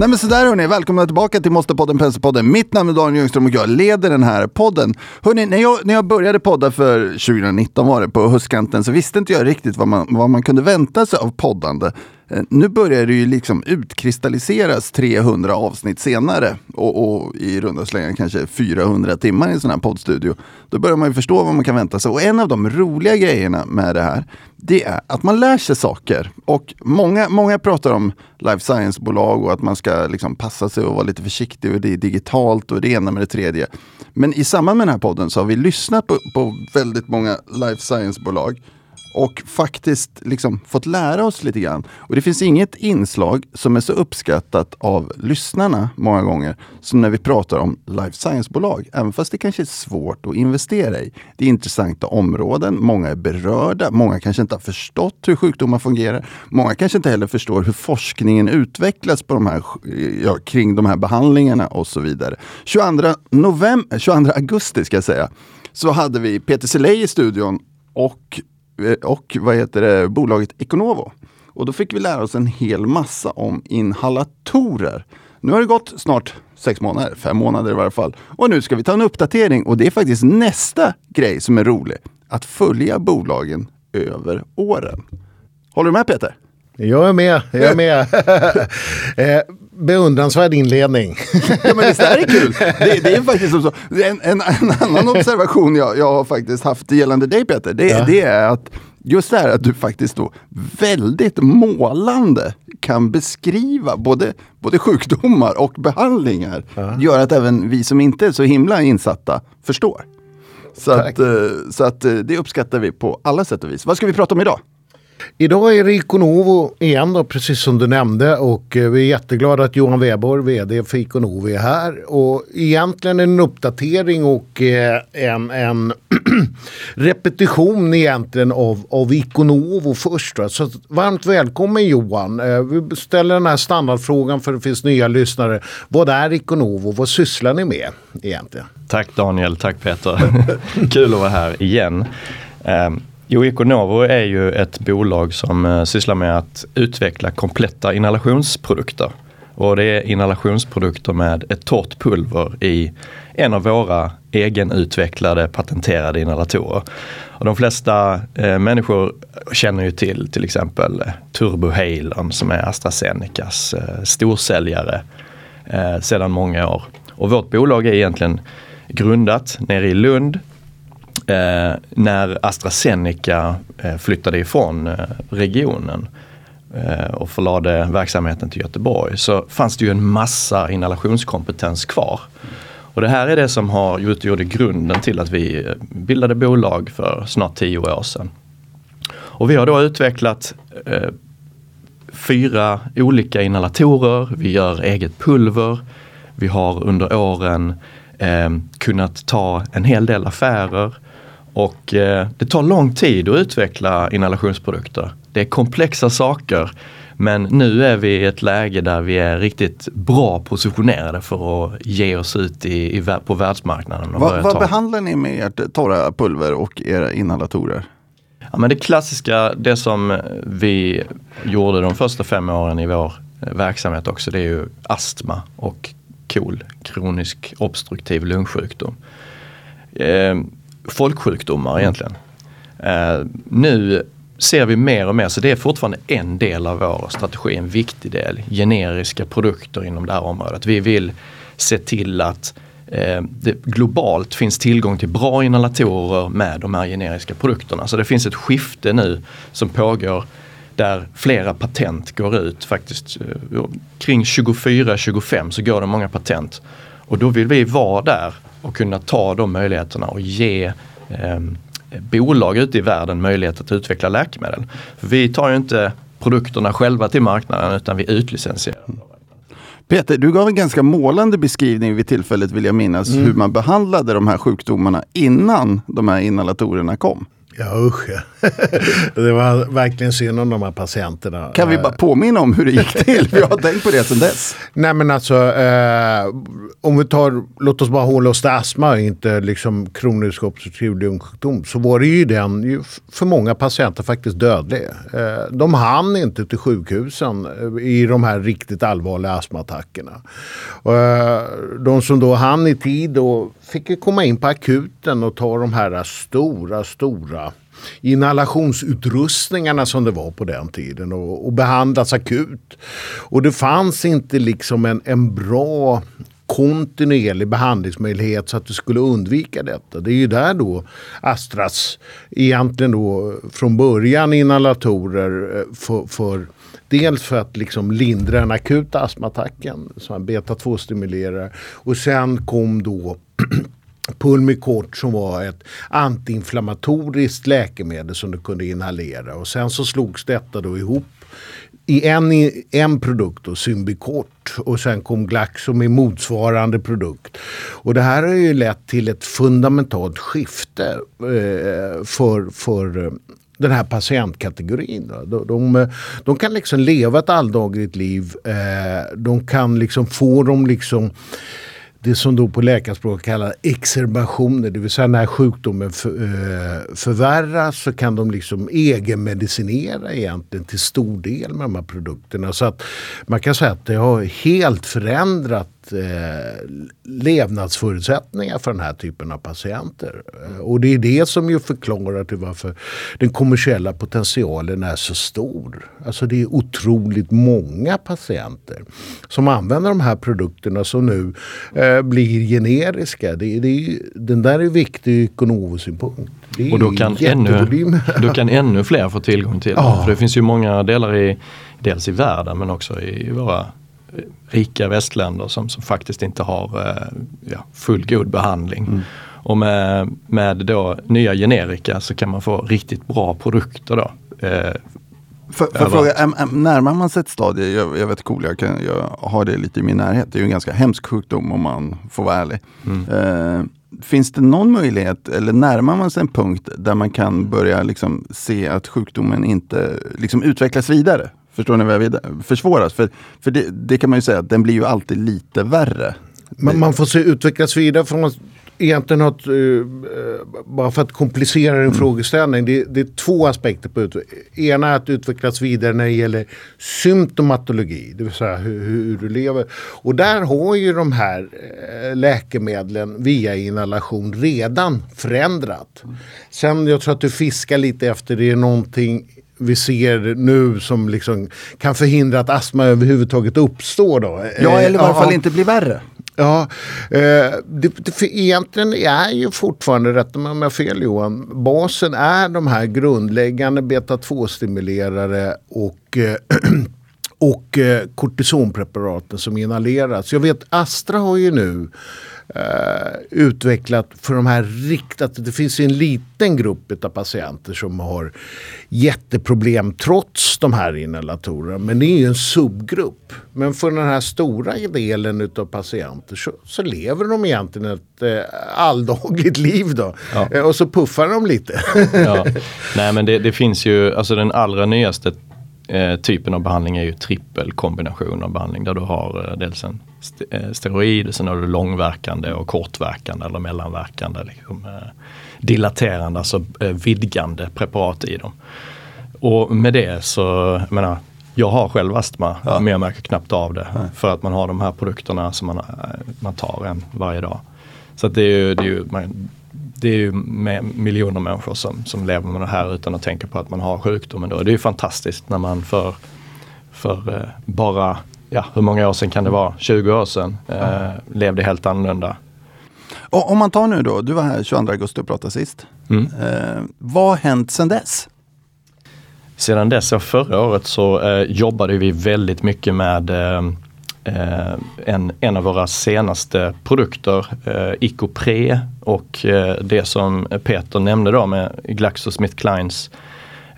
Nej men sådär hörni, välkomna tillbaka till Måste-podden Penselpodden. Mitt namn är Daniel Ljungström och jag leder den här podden. Hörni, när jag, när jag började podda för 2019 var det på höstkanten så visste inte jag riktigt vad man, vad man kunde vänta sig av poddande. Eh, nu börjar det ju liksom utkristalliseras 300 avsnitt senare och, och i runda slängar kanske 400 timmar i en sån här poddstudio. Då börjar man ju förstå vad man kan vänta sig. Och en av de roliga grejerna med det här, det är att man lär sig saker. Och många, många pratar om life science-bolag och att man ska liksom passa sig och vara lite försiktig och det är digitalt och det ena med det tredje. Men i samband med den här podden så har vi lyssnat på, på väldigt många life science-bolag och faktiskt liksom fått lära oss lite grann. Och det finns inget inslag som är så uppskattat av lyssnarna många gånger som när vi pratar om life science-bolag. Även fast det kanske är svårt att investera i. Det är intressanta områden, många är berörda, många kanske inte har förstått hur sjukdomar fungerar. Många kanske inte heller förstår hur forskningen utvecklas på de här, ja, kring de här behandlingarna och så vidare. 22, november, 22 augusti ska jag säga, så hade vi Peter Selej i studion och och vad heter det, bolaget Econovo. Och då fick vi lära oss en hel massa om inhalatorer. Nu har det gått snart sex månader, fem månader i varje fall. Och nu ska vi ta en uppdatering och det är faktiskt nästa grej som är rolig. Att följa bolagen över åren. Håller du med Peter? Jag är med, jag är med. beundransvärd inledning. ja, men visst är det kul? Det, det är faktiskt så. En, en, en annan observation jag, jag har faktiskt haft gällande dig Peter, det, ja. det är att just det här att du faktiskt då väldigt målande kan beskriva både, både sjukdomar och behandlingar. Ja. Gör att även vi som inte är så himla insatta förstår. Så, att, eh, så att eh, det uppskattar vi på alla sätt och vis. Vad ska vi prata om idag? Idag är det Iconovo igen då, precis som du nämnde och eh, vi är jätteglada att Johan Weborg, vd för Iconovo är här. Och egentligen en uppdatering och eh, en, en repetition egentligen av, av Iconovo först. Då. Så varmt välkommen Johan. Eh, vi ställer den här standardfrågan för det finns nya lyssnare. Vad är Iconovo? Vad sysslar ni med egentligen? Tack Daniel, tack Peter. Kul att vara här igen. Um, Jo, Econovo är ju ett bolag som eh, sysslar med att utveckla kompletta inhalationsprodukter. Och det är inhalationsprodukter med ett torrt pulver i en av våra egenutvecklade patenterade inhalatorer. Och de flesta eh, människor känner ju till till exempel eh, Turbohalon som är AstraZenecas eh, storsäljare eh, sedan många år. Och vårt bolag är egentligen grundat nere i Lund eh, när AstraZeneca eh, flyttade ifrån eh, regionen eh, och förlade verksamheten till Göteborg så fanns det ju en massa inhalationskompetens kvar. Och det här är det som har utgjort grunden till att vi eh, bildade bolag för snart tio år sedan. Och vi har då utvecklat eh, fyra olika inhalatorer, vi gör eget pulver, vi har under åren eh, kunnat ta en hel del affärer och eh, det tar lång tid att utveckla inhalationsprodukter. Det är komplexa saker. Men nu är vi i ett läge där vi är riktigt bra positionerade för att ge oss ut i, i på världsmarknaden. Va, vad behandlar ni med ert torra pulver och era inhalatorer? Ja, men det klassiska, det som vi gjorde de första fem åren i vår eh, verksamhet också, det är ju astma och KOL, kronisk obstruktiv lungsjukdom. Eh, folksjukdomar mm. egentligen. Eh, nu ser vi mer och mer, så det är fortfarande en del av vår strategi, en viktig del, generiska produkter inom det här området. Vi vill se till att eh, det globalt finns tillgång till bra inhalatorer med de här generiska produkterna. Så det finns ett skifte nu som pågår där flera patent går ut faktiskt. Eh, kring 24-25 så går det många patent. Och då vill vi vara där och kunna ta de möjligheterna och ge eh, bolag ute i världen möjlighet att utveckla läkemedel. För vi tar ju inte produkterna själva till marknaden utan vi utlicensierar. Peter, du gav en ganska målande beskrivning vid tillfället vill jag minnas mm. hur man behandlade de här sjukdomarna innan de här inhalatorerna kom. Ja usch Det var verkligen synd om de här patienterna. Kan vi bara påminna om hur det gick till? Vi har tänkt på det sedan dess. Nej men alltså eh, om vi tar, låt oss bara hålla oss till astma och inte liksom kronisk obstruktiv lungsjukdom. Så var det ju den för många patienter faktiskt dödlig. Eh, de hann inte till sjukhusen eh, i de här riktigt allvarliga astmaattackerna. Eh, de som då hann i tid och fick komma in på akuten och ta de här stora, stora inhalationsutrustningarna som det var på den tiden och, och behandlas akut. Och det fanns inte liksom en, en bra kontinuerlig behandlingsmöjlighet så att du skulle undvika detta. Det är ju där då Astras egentligen då från början inhalatorer eh, för, för Dels för att liksom lindra den akuta astmaattacken, som beta-2-stimulerare. Och sen kom då Pulmicort som var ett antiinflammatoriskt läkemedel som du kunde inhalera. Och sen så slogs detta då ihop i en, en produkt, då, Symbicort. Och sen kom Glaxo med motsvarande produkt. Och det här har ju lett till ett fundamentalt skifte eh, för, för eh, den här patientkategorin. De, de, de, kan liksom leva ett alldagligt liv. Eh, de kan liksom få dem liksom det som då på läkarspråk kallas exerbationer, det vill säga när sjukdomen för, eh, förvärras så kan de liksom egenmedicinera egentligen till stor del med de här produkterna. Så att man kan säga att det har helt förändrat eh, levnadsförutsättningar för den här typen av patienter. Eh, och det är det som ju förklarar till varför den kommersiella potentialen är så stor. Alltså det är otroligt många patienter som använder de här produkterna som nu eh, blir generiska. Det, det, den där är viktig ur ekonomisynpunkt. Och då kan, ännu, då kan ännu fler få tillgång till ja. För det finns ju många delar i dels i världen men också i våra rika västländer som, som faktiskt inte har eh, ja, fullgod behandling. Mm. Och med, med då nya generika så kan man få riktigt bra produkter då. Eh, för, för fråga, äm, äm, närmar man sig ett stadie, jag, jag vet cool, jag, kan, jag har det lite i min närhet, det är ju en ganska hemsk sjukdom om man får vara ärlig. Mm. Eh, finns det någon möjlighet, eller närmar man sig en punkt där man kan börja liksom se att sjukdomen inte liksom utvecklas vidare? Förstår ni vad jag vill? Försvåras. För, för det, det, kan man ju säga, att den blir ju alltid lite värre. Man, man får se utvecklas vidare från att egentligen något, uh, bara för att komplicera en mm. frågeställning. Det, det, är två aspekter på utveckling. Ena är att utvecklas vidare när det gäller symptomatologi, det vill säga hur, hur du lever. Och där har ju de här uh, läkemedlen via inhalation redan förändrat. Mm. Sen jag tror att du fiskar lite efter det är någonting vi ser nu som liksom kan förhindra att astma överhuvudtaget uppstår då. Ja, eller i alla fall inte blir värre. Ja, eh, det, det, egentligen är ju fortfarande, rätta mig om jag har fel Johan, basen är de här grundläggande beta-2-stimulerare och eh, och eh, kortisonpreparaten som inhaleras. Jag vet Astra har ju nu eh, utvecklat för de här riktat, det finns en liten grupp av patienter som har jätteproblem trots de här inhalatorerna. Men det är ju en subgrupp. Men för den här stora delen av patienter så, så lever de egentligen ett eh, alldagligt liv då. Ja. Eh, och så puffar de lite. ja. Nej men det, det finns ju, alltså den allra nyaste eh, typen av behandling är ju trippelkombination av behandling där du har eh, dels en st eh, steroid, sen har du långverkande och kortverkande eller mellanverkande. Liksom, eh, dilaterande, alltså eh, vidgande preparat i dem. Och med det så, jag menar, jag har själv astma ja. men jag märker knappt av det. Nej. För att man har de här produkterna som man, eh, man tar en varje dag. Så det är ju, det är ju man, det är ju miljoner människor som, som lever med det här utan att tänka på att man har sjukdomen. Då. Det är ju fantastiskt när man för, för eh, bara, ja hur många år sedan kan det vara, 20 år sedan, eh, levde helt annorlunda. Och om man tar nu då, du var här 22 augusti och pratade sist. Mm. Eh, vad har hänt sedan dess? Sedan dess, förra året så eh, jobbade vi väldigt mycket med eh, en, en av våra senaste produkter, eh, Icopre och eh, det som Peter nämnde då med GlaxoSmithKlines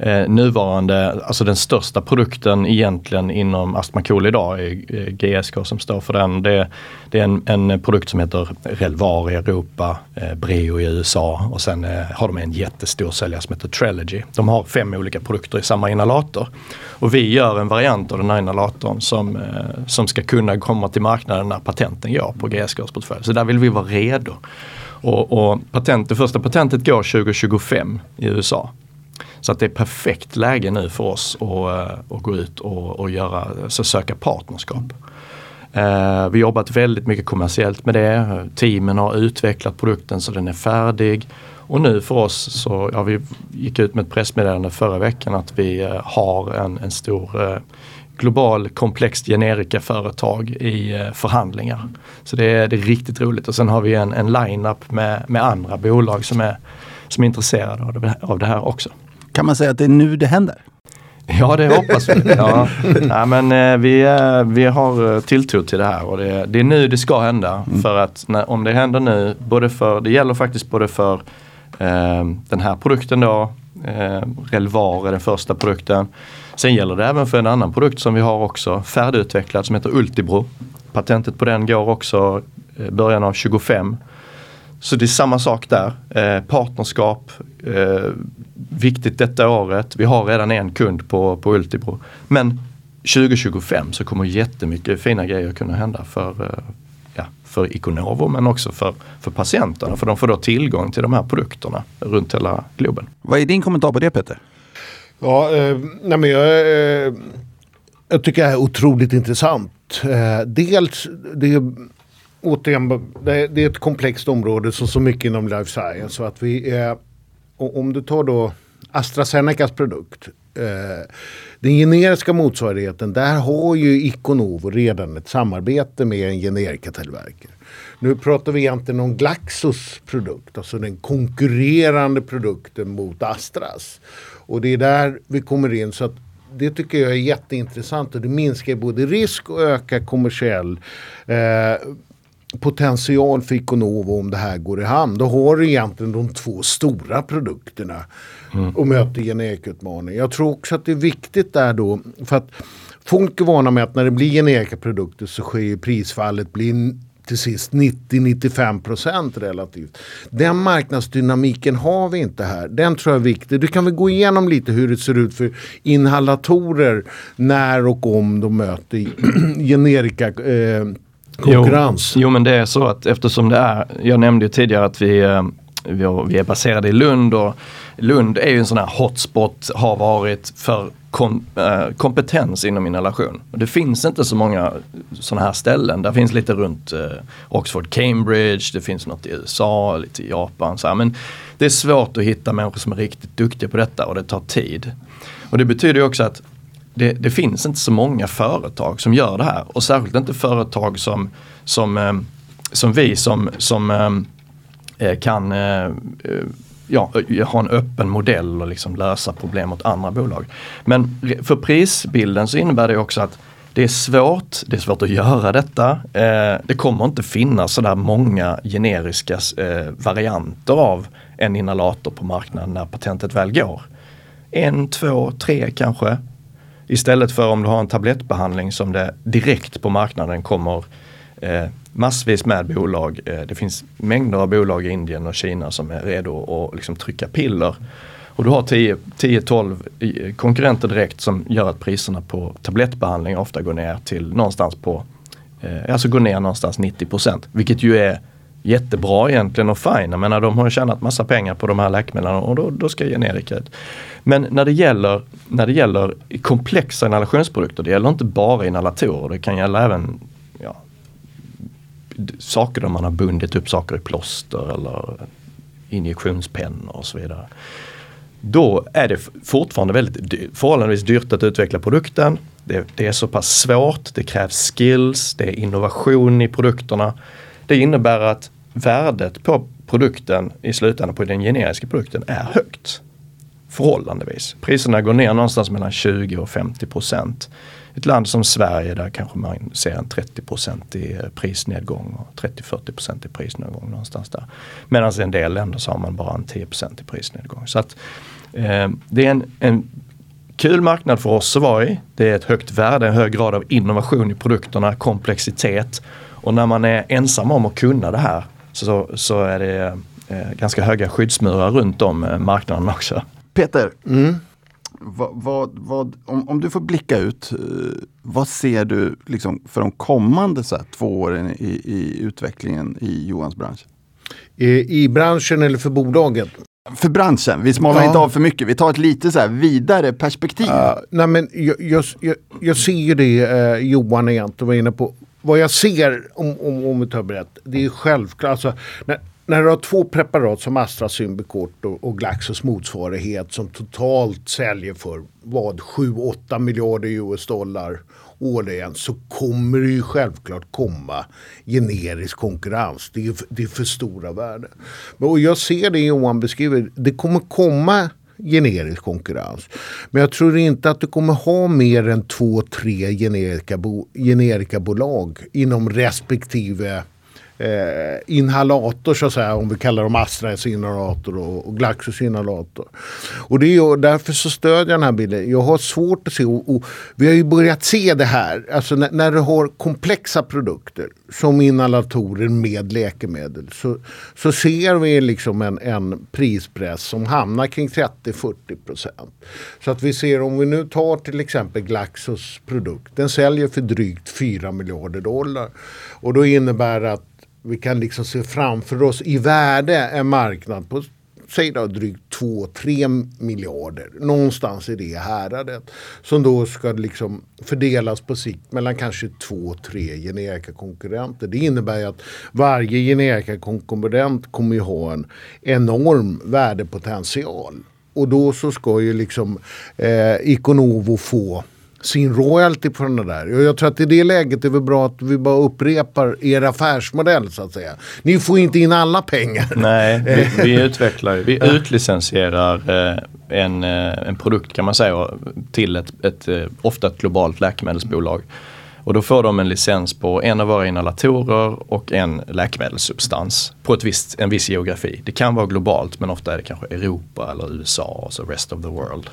Eh, nuvarande, alltså den största produkten egentligen inom astma KOL idag är, eh, är GSK som står för den. Det, det är en, en, produkt som heter Relvar i Europa, eh, Breo i USA och sen eh, har de en jättestor säljare som heter Trelegy. De har fem olika produkter i samma inhalator. Och vi gör en variant av den här inhalatorn som, eh, som ska kunna komma till marknaden när patenten går på GSKs portfölj. Så där vill vi vara redo. Och, och patent, det första patentet går 2025 i USA. Så att det är perfekt läge nu för oss att, eh, att gå ut och, och göra, så söka partnerskap. Uh, vi har jobbat väldigt mycket kommersiellt med det. Teamen har utvecklat produkten så den är färdig. Och nu för oss så, ja vi gick ut med ett pressmeddelande förra veckan att vi uh, har en, en stor uh, global komplext generikaföretag i förhandlingar. Så det är, det är riktigt roligt och sen har vi en, en line-up med, med andra bolag som är, som är intresserade av det, av det här också. Kan man säga att det är nu det händer? Ja det hoppas vi. Ja. ja men, eh, vi, eh, vi har eh, tilltro till det här och det, det är nu det ska hända. Mm. För att när, om det händer nu, både för, det gäller faktiskt både för eh, den här produkten då, eh, Relvar är den första produkten. Sen gäller det även för en annan produkt som vi har också färdigutvecklad som heter Ultibro. Patentet på den går också början av 25. Så det är samma sak där. Eh, partnerskap, eh, viktigt detta året. Vi har redan en kund på, på Ultibro. Men 2025 så kommer jättemycket fina grejer kunna hända för, eh, ja, för Iconovo men också för, för patienterna. För de får då tillgång till de här produkterna runt hela globen. Vad är din kommentar på det Peter? Ja, eh, nej men jag, eh, jag tycker det är otroligt intressant. Eh, dels, det återigen, det är ett komplext område som så mycket inom life science. Så att vi är, om du tar då AstraZenecas produkt. Eh, den generiska motsvarigheten, där har ju Iconovo redan ett samarbete med en generikatillverkare. Nu pratar vi egentligen om Glaxos produkt, alltså den konkurrerande produkten mot Astras. Och det är där vi kommer in. så att det tycker jag är jätteintressant och det minskar både risk och ökar kommersiell eh, potential för Iconovo om det här går i hamn. Då har du egentligen de två stora produkterna mm. och möter generikutmaning. Jag tror också att det är viktigt där då för att folk är vana med att när det blir generikaprodukter så sker prisfallet blir till sist 90-95% relativt. Den marknadsdynamiken har vi inte här. Den tror jag är viktig. Du kan väl gå igenom lite hur det ser ut för inhalatorer när och om de möter generika eh, konkurrens. Jo, jo, men det är så att eftersom det är, jag nämnde ju tidigare att vi, eh, vi, vi är baserade i Lund och Lund är ju en sån här hotspot, har varit för kom, äh, kompetens inom inhalation. Och det finns inte så många sådana här ställen. Det finns lite runt äh, Oxford, Cambridge, det finns något i USA, lite i Japan. Så här. Men det är svårt att hitta människor som är riktigt duktiga på detta och det tar tid. Och det betyder ju också att det, det, finns inte så många företag som gör det här och särskilt inte företag som, som, eh, som vi som, som eh, eh, kan ja, ha en öppen modell och liksom lösa problem åt andra bolag. Men för prisbilden så innebär det också att det är svårt, det är svårt att göra detta. Det kommer inte finnas sådär många generiska varianter av en inhalator på marknaden när patentet väl går. En, två, tre kanske. Istället för om du har en tablettbehandling som det direkt på marknaden kommer eh, massvis med bolag. Eh, det finns mängder av bolag i Indien och Kina som är redo att liksom, trycka piller. Och du har 10-12 eh, konkurrenter direkt som gör att priserna på tablettbehandling ofta går ner till någonstans på eh, Alltså går ner någonstans 90% vilket ju är jättebra egentligen och fine. Jag menar de har tjänat massa pengar på de här läkemedlen och då, då ska generika ut. Men när det gäller, när det gäller komplexa inhalationsprodukter, det gäller inte bara inhalatorer, det kan gälla även ja, saker där man har bundit upp saker i plåster eller injektionspennor och så vidare. Då är det fortfarande väldigt förhållandevis dyrt att utveckla produkten. Det, det är så pass svårt, det krävs skills, det är innovation i produkterna. Det innebär att värdet på produkten i slutändan på den generiska produkten är högt. Förhållandevis. Priserna går ner någonstans mellan 20 och 50 procent. Ett land som Sverige där kanske man ser en 30 i prisnedgång och 30-40 i prisnedgång någonstans där. Medan i en del länder så har man bara en 10 i prisnedgång. Så att Eh, det är en, en kul marknad för oss att vara i. Det är ett högt värde, en hög grad av innovation i produkterna, komplexitet. Och när man är ensam om att kunna det här så, så är det eh, ganska höga skyddsmurar runt om eh, marknaden också. Peter, mm. vad, vad, vad, om, om, du får blicka ut, eh, vad ser du liksom för de kommande så här, två åren i, i utvecklingen i Johans bransch? I, I branschen eller för bolaget? För branschen, vi smalnar ja. inte av för mycket. Vi tar ett lite så här vidare perspektiv. Uh, nej men jag, jag, jag, jag ser ju det uh, Johan egentligen var inne på. Vad jag ser, om, om, om vi tar berätt, det är självklart. Alltså, när, när du har två preparat som Astra Symbicort och, och Glaxos motsvarighet som totalt säljer för vad 7-8 miljarder US dollar årligen så kommer det ju självklart komma generisk konkurrens. Det är, det är för stora värden. Och jag ser det Johan beskriver. Det kommer komma generisk konkurrens. Men jag tror inte att du kommer ha mer än två, tre generika, bo, generikabolag inom respektive eh, inhalator så att säga, om vi kallar dem Astras inhalator och, och Glaxus inhalator. Och det är, därför så stödjer jag den här bilden. Jag har svårt att se, och, och vi har ju börjat se det här, alltså när, när, du har komplexa produkter som inhalatorer med läkemedel så, så ser vi liksom en, en prispress som hamnar kring 30-40 procent. Så att vi ser om vi nu tar till exempel Glaxos produkt, den säljer för drygt 4 miljarder dollar. Och då innebär det att vi kan liksom se framför oss i värde en marknad på säg då drygt 2-3 miljarder. Någonstans i det häradet. Som då ska liksom fördelas på sikt mellan kanske 2-3 generika konkurrenter. Det innebär att varje generika konkurrent kommer ju ha en enorm värdepotential. Och då så ska ju liksom eh, Iconovo få sin royalty på den där. Och jag tror att i det läget är det bra att vi bara upprepar er affärsmodell så att säga. Ni får inte in alla pengar. Nej, vi, vi utvecklar, vi utlicensierar eh, en, eh, en produkt kan man säga till ett, ett, eh, ofta ett globalt läkemedelsbolag. Och då får de en licens på en av våra inhalatorer och en läkemedelssubstans på ett visst, en viss geografi. Det kan vara globalt men ofta är det kanske Europa eller USA, alltså rest of the world.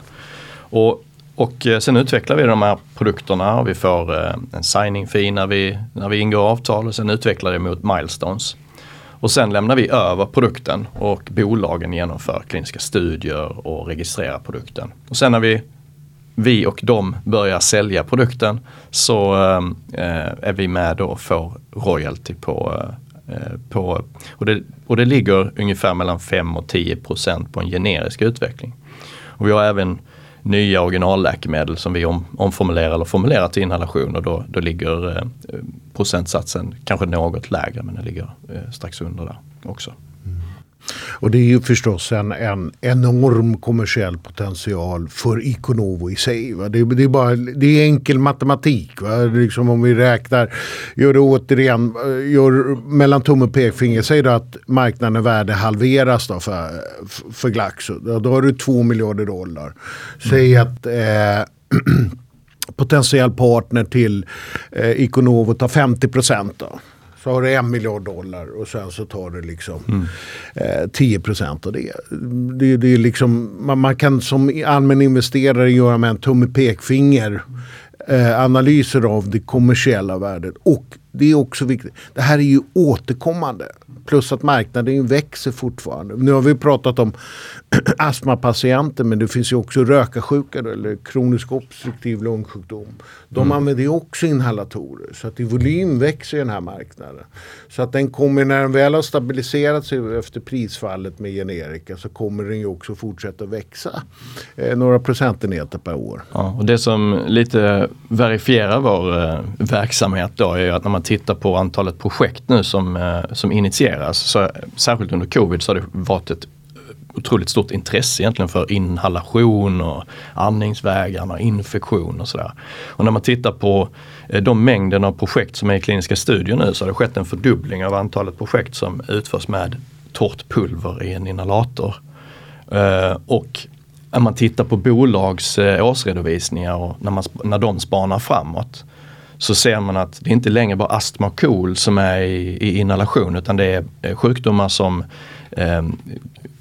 Och och eh, sen utvecklar vi de här produkterna och vi får eh, en signing fee när vi, när vi ingår avtal och sen utvecklar det mot milestones. Och sen lämnar vi över produkten och bolagen genomför kliniska studier och registrerar produkten. Och sen när vi, vi och de börjar sälja produkten så eh, eh är vi med då och får royalty på, eh, på och, det, och det ligger ungefär mellan 5 och 10 procent på en generisk utveckling. Och vi har även nya originalläkemedel som vi om, omformulerar eller formulerar till inhalation och då, då ligger eh, procentsatsen kanske något lägre men den ligger eh, strax under där också. Och det är ju förstås en, en enorm kommersiell potential för Iconovo i sig. Det, det, är bara, det är enkel matematik. Va? Liksom om vi räknar, gör det återigen, gör mellan tumme och pekfinger, säg då att marknaden värde halveras då för, för Glaxo. Då, då har du två miljarder dollar. Säg mm. att eh, potentiell partner till eh, Iconovo tar 50 procent. Då. Så har du en miljard dollar och sen så tar du liksom mm. eh, 10 procent av det. det, det är liksom, man, man, kan som allmän investerare göra med en tumme pekfinger eh, analyser av det kommersiella värdet. Och det är också viktigt, det här är ju återkommande. Plus att marknaden växer fortfarande. Nu har vi pratat om astmapatienter men det finns ju också rökarsjuka eller kronisk obstruktiv lungsjukdom. De mm. använder ju också inhalatorer så att i volym växer den här marknaden. Så att den kommer när den väl har stabiliserat sig efter prisfallet med generika så kommer den ju också fortsätta växa eh, några procentenheter per år. Ja, och det som lite verifierar vår eh, verksamhet då är att när man man tittar på antalet projekt nu som, eh, som initieras, så, särskilt under covid så har det varit ett otroligt stort intresse egentligen för inhalation och andningsvägarna, infektion och sådär. Och när man tittar på eh, de mängden av projekt som är i kliniska studier nu så har det skett en fördubbling av antalet projekt som utförs med torrt pulver i en inhalator. Eh, och när man tittar på bolags årsredovisningar och när, man, när de spanar framåt så ser man att det inte längre bara astma och KOL som är i, i inhalation utan det är eh, sjukdomar som eh,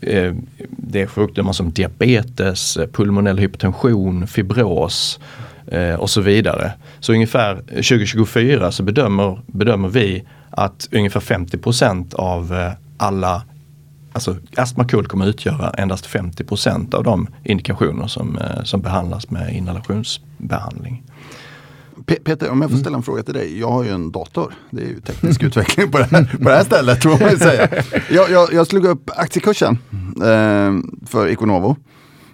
eh, det är sjukdomar som diabetes, eh, pulmonell hypertension, fibros eh, och så vidare. Så ungefär eh, 2024 så bedömer, bedömer vi att ungefär 50% av alla Alltså astma KOL kommer utgöra endast 50% av de indikationer som, som behandlas med inhalationsbehandling. Peter, om jag får mm. ställa en fråga till dig. Jag har ju en dator. Det är ju teknisk utveckling på det här, på det här stället. Får man säga. Jag, jag, jag slog upp aktiekursen eh, för Iconovo.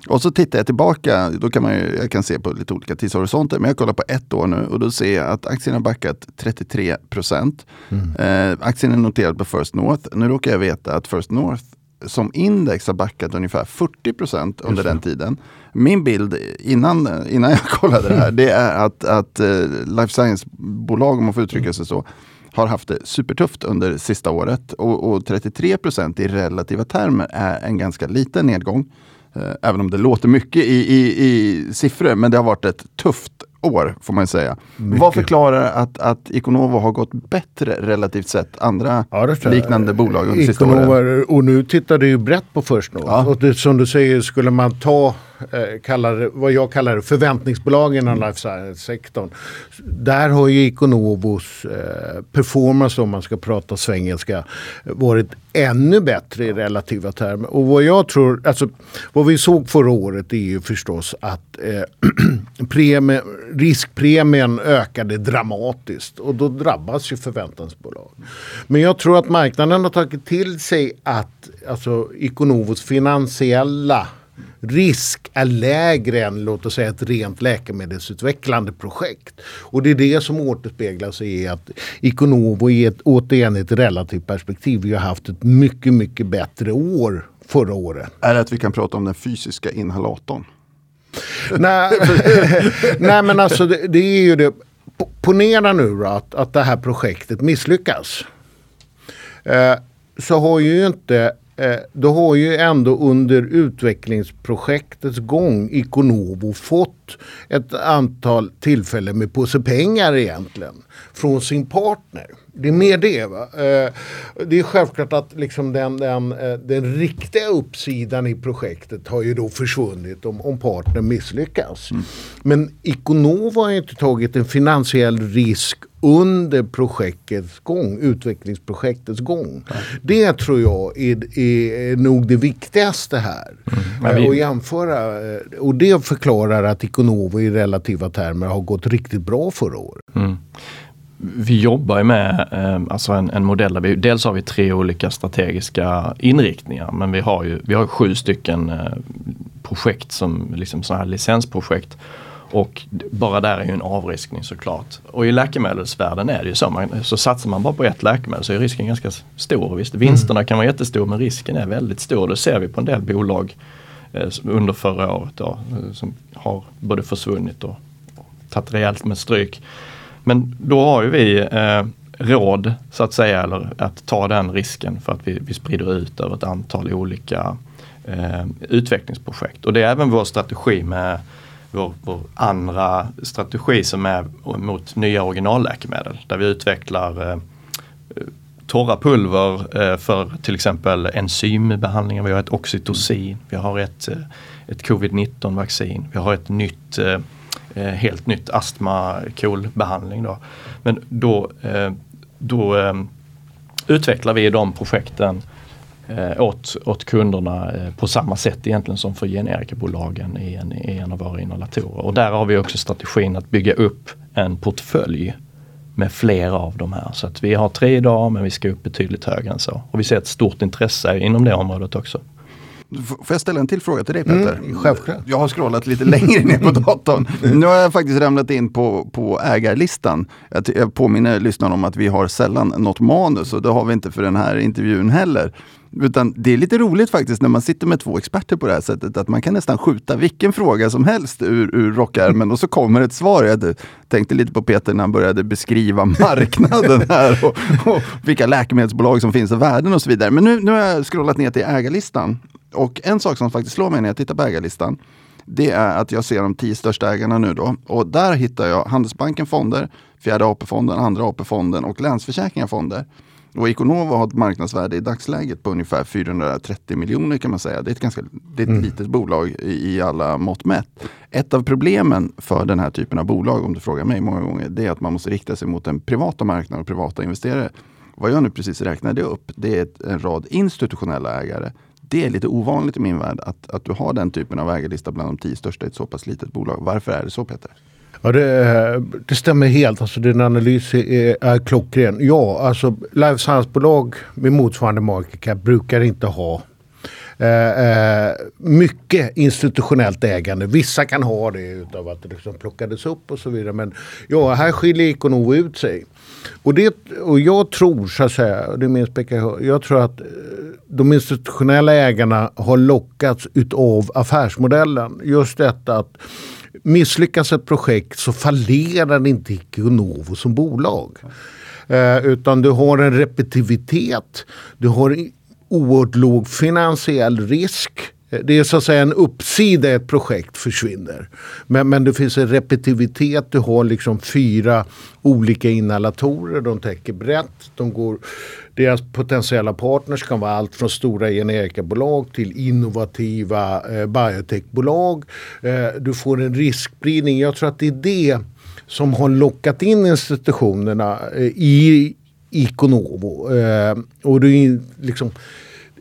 Och så tittar jag tillbaka, då kan man ju, jag kan se på lite olika tidshorisonter, men jag kollar på ett år nu och då ser jag att aktien har backat 33 procent. Mm. Eh, aktien är noterad på First North. Nu råkar jag veta att First North som index har backat ungefär 40 procent under den tiden. Min bild innan, innan jag kollade det här, det är att, att uh, life science-bolag, om man får uttrycka sig så, har haft det supertufft under sista året. Och, och 33 procent i relativa termer är en ganska liten nedgång. Uh, även om det låter mycket i, i, i siffror, men det har varit ett tufft år får man säga. Mycket. Vad förklarar att, att Iconovo har gått bättre relativt sett andra ja, liknande bolag under sista åren? Och nu tittar du ju brett på First North. Ja. Och det, som du säger, skulle man ta Eh, kallar, vad jag kallar förväntningsbolagen inom life science-sektorn. Där har ju Iconovos eh, performance, om man ska prata svengelska, varit ännu bättre i relativa termer. Och vad jag tror, alltså vad vi såg förra året är ju förstås att eh, premie, riskpremien ökade dramatiskt och då drabbas ju förväntansbolag. Men jag tror att marknaden har tagit till sig att alltså, Iconovos finansiella risk är lägre än låt oss säga ett rent läkemedelsutvecklande projekt. Och det är det som återspeglar sig i att Iconovo i ett, återigen ett relativt perspektiv, vi har haft ett mycket, mycket bättre år förra året. Är det att vi kan prata om den fysiska inhalatorn? nej, nej men alltså det, det, är ju det. Ponera nu då att, att det här projektet misslyckas. Eh, så har ju inte eh, då har ju ändå under utvecklingsprojektets gång Iconovo fått ett antal tillfällen med påse pengar egentligen från sin partner. Det är mer det. Va? Eh, det är självklart att liksom den, den, eh, den riktiga uppsidan i projektet har ju då försvunnit om, om partnern misslyckas. Mm. Men Iconovo har inte tagit en finansiell risk under projektets gång, utvecklingsprojektets gång. Mm. Det tror jag är, är nog det viktigaste här. Mm. Vi... Att jämföra, och det förklarar att Iconovo i relativa termer har gått riktigt bra förra året. Mm vi jobbar med eh, alltså en, en, modell där vi dels har vi tre olika strategiska inriktningar men vi har ju vi har sju stycken eh, projekt som liksom sådana här licensprojekt. Och bara där är ju en avriskning såklart. Och i läkemedelsvärlden är det ju så. Man, så satsar man bara på ett läkemedel så är risken ganska stor. Visst, vinsterna mm. kan vara jättestora men risken är väldigt stor. Det ser vi på en del bolag eh, under förra året då, eh, som har både försvunnit och, och tagit rejält med stryk. Men då har ju vi eh, råd så att säga, eller att ta den risken för att vi, vi sprider ut över ett antal olika eh, utvecklingsprojekt. Och det är även vår strategi med vår, vår, andra strategi som är mot nya originalläkemedel. Där vi utvecklar eh, torra pulver eh, för till exempel enzymbehandlingar. Vi har ett oxytocin, vi har ett, eh, ett covid-19 vaccin, vi har ett nytt eh, eh helt nytt astma behandling Då. Men då, eh, då eh, utvecklar vi de projekten eh, åt, åt kunderna eh, på samma sätt egentligen som för generikabolagen i en, i en av våra inhalatorer. Och där har vi också strategin att bygga upp en portfölj med flera av de här. Så att vi har tre idag men vi ska upp betydligt högre än så. Och vi ser ett stort intresse inom det området också. Får jag ställa en till fråga till dig Peter? Mm, självklart. Jag har scrollat lite längre ner på datorn. Nu har jag faktiskt ramlat in på, på ägarlistan. Jag, jag påminner lyssnarna om att vi har sällan något manus och det har vi inte för den här intervjun heller. Utan det är lite roligt faktiskt när man sitter med två experter på det här sättet att man kan nästan skjuta vilken fråga som helst ur, ur rockärmen och så kommer ett svar. Jag tänkte lite på Peter när han började beskriva marknaden här och, och vilka läkemedelsbolag som finns och värden och så vidare. Men nu, nu har jag scrollat ner till ägarlistan och en sak som faktiskt slår mig när jag tittar på ägarlistan det är att jag ser de tio största ägarna nu då. Och där hittar jag Handelsbanken Fonder, Fjärde AP-fonden, Andra AP-fonden och Länsförsäkringar Fonder. Och Iconova har ett marknadsvärde i dagsläget på ungefär 430 miljoner kan man säga. Det är ett ganska det är ett mm. litet bolag i, i, alla mått mätt. Ett av problemen för den här typen av bolag, om du frågar mig många gånger, det är att man måste rikta sig mot den privata marknaden och privata investerare. Vad jag nu precis räknade upp, det är en rad institutionella ägare. Det är lite ovanligt i min värld att, att du har den typen av ägarlista bland de tio största i ett så pass litet bolag. Varför är det så Peter? Ja, det, det, stämmer helt. Alltså, din analys är, är klockren. Ja, alltså life science-bolag med motsvarande market cap brukar inte ha eh, eh, mycket institutionellt ägande. Vissa kan ha det utav att det liksom plockades upp och så vidare. Men ja, här skiljer Iconovo ut sig. Och, det, och jag tror, så att säga, det är min spekulation, jag tror att eh, de institutionella ägarna har lockats utav affärsmodellen. Just detta att misslyckas ett projekt så fallerar inte Iconovo som bolag. Eh, utan du har en repetitivitet, du har oerhört låg finansiell risk. Eh, det är så att säga en uppsida ett projekt försvinner. Men, men det finns en repetitivitet. Du har liksom fyra olika inhalatorer. De täcker brett. De går, deras potentiella partners kan vara allt från stora generikabolag till innovativa eh, biotechbolag. Eh, du får en riskspridning. Jag tror att det är det som har lockat in institutionerna eh, i Iconovo. Eh, och det är liksom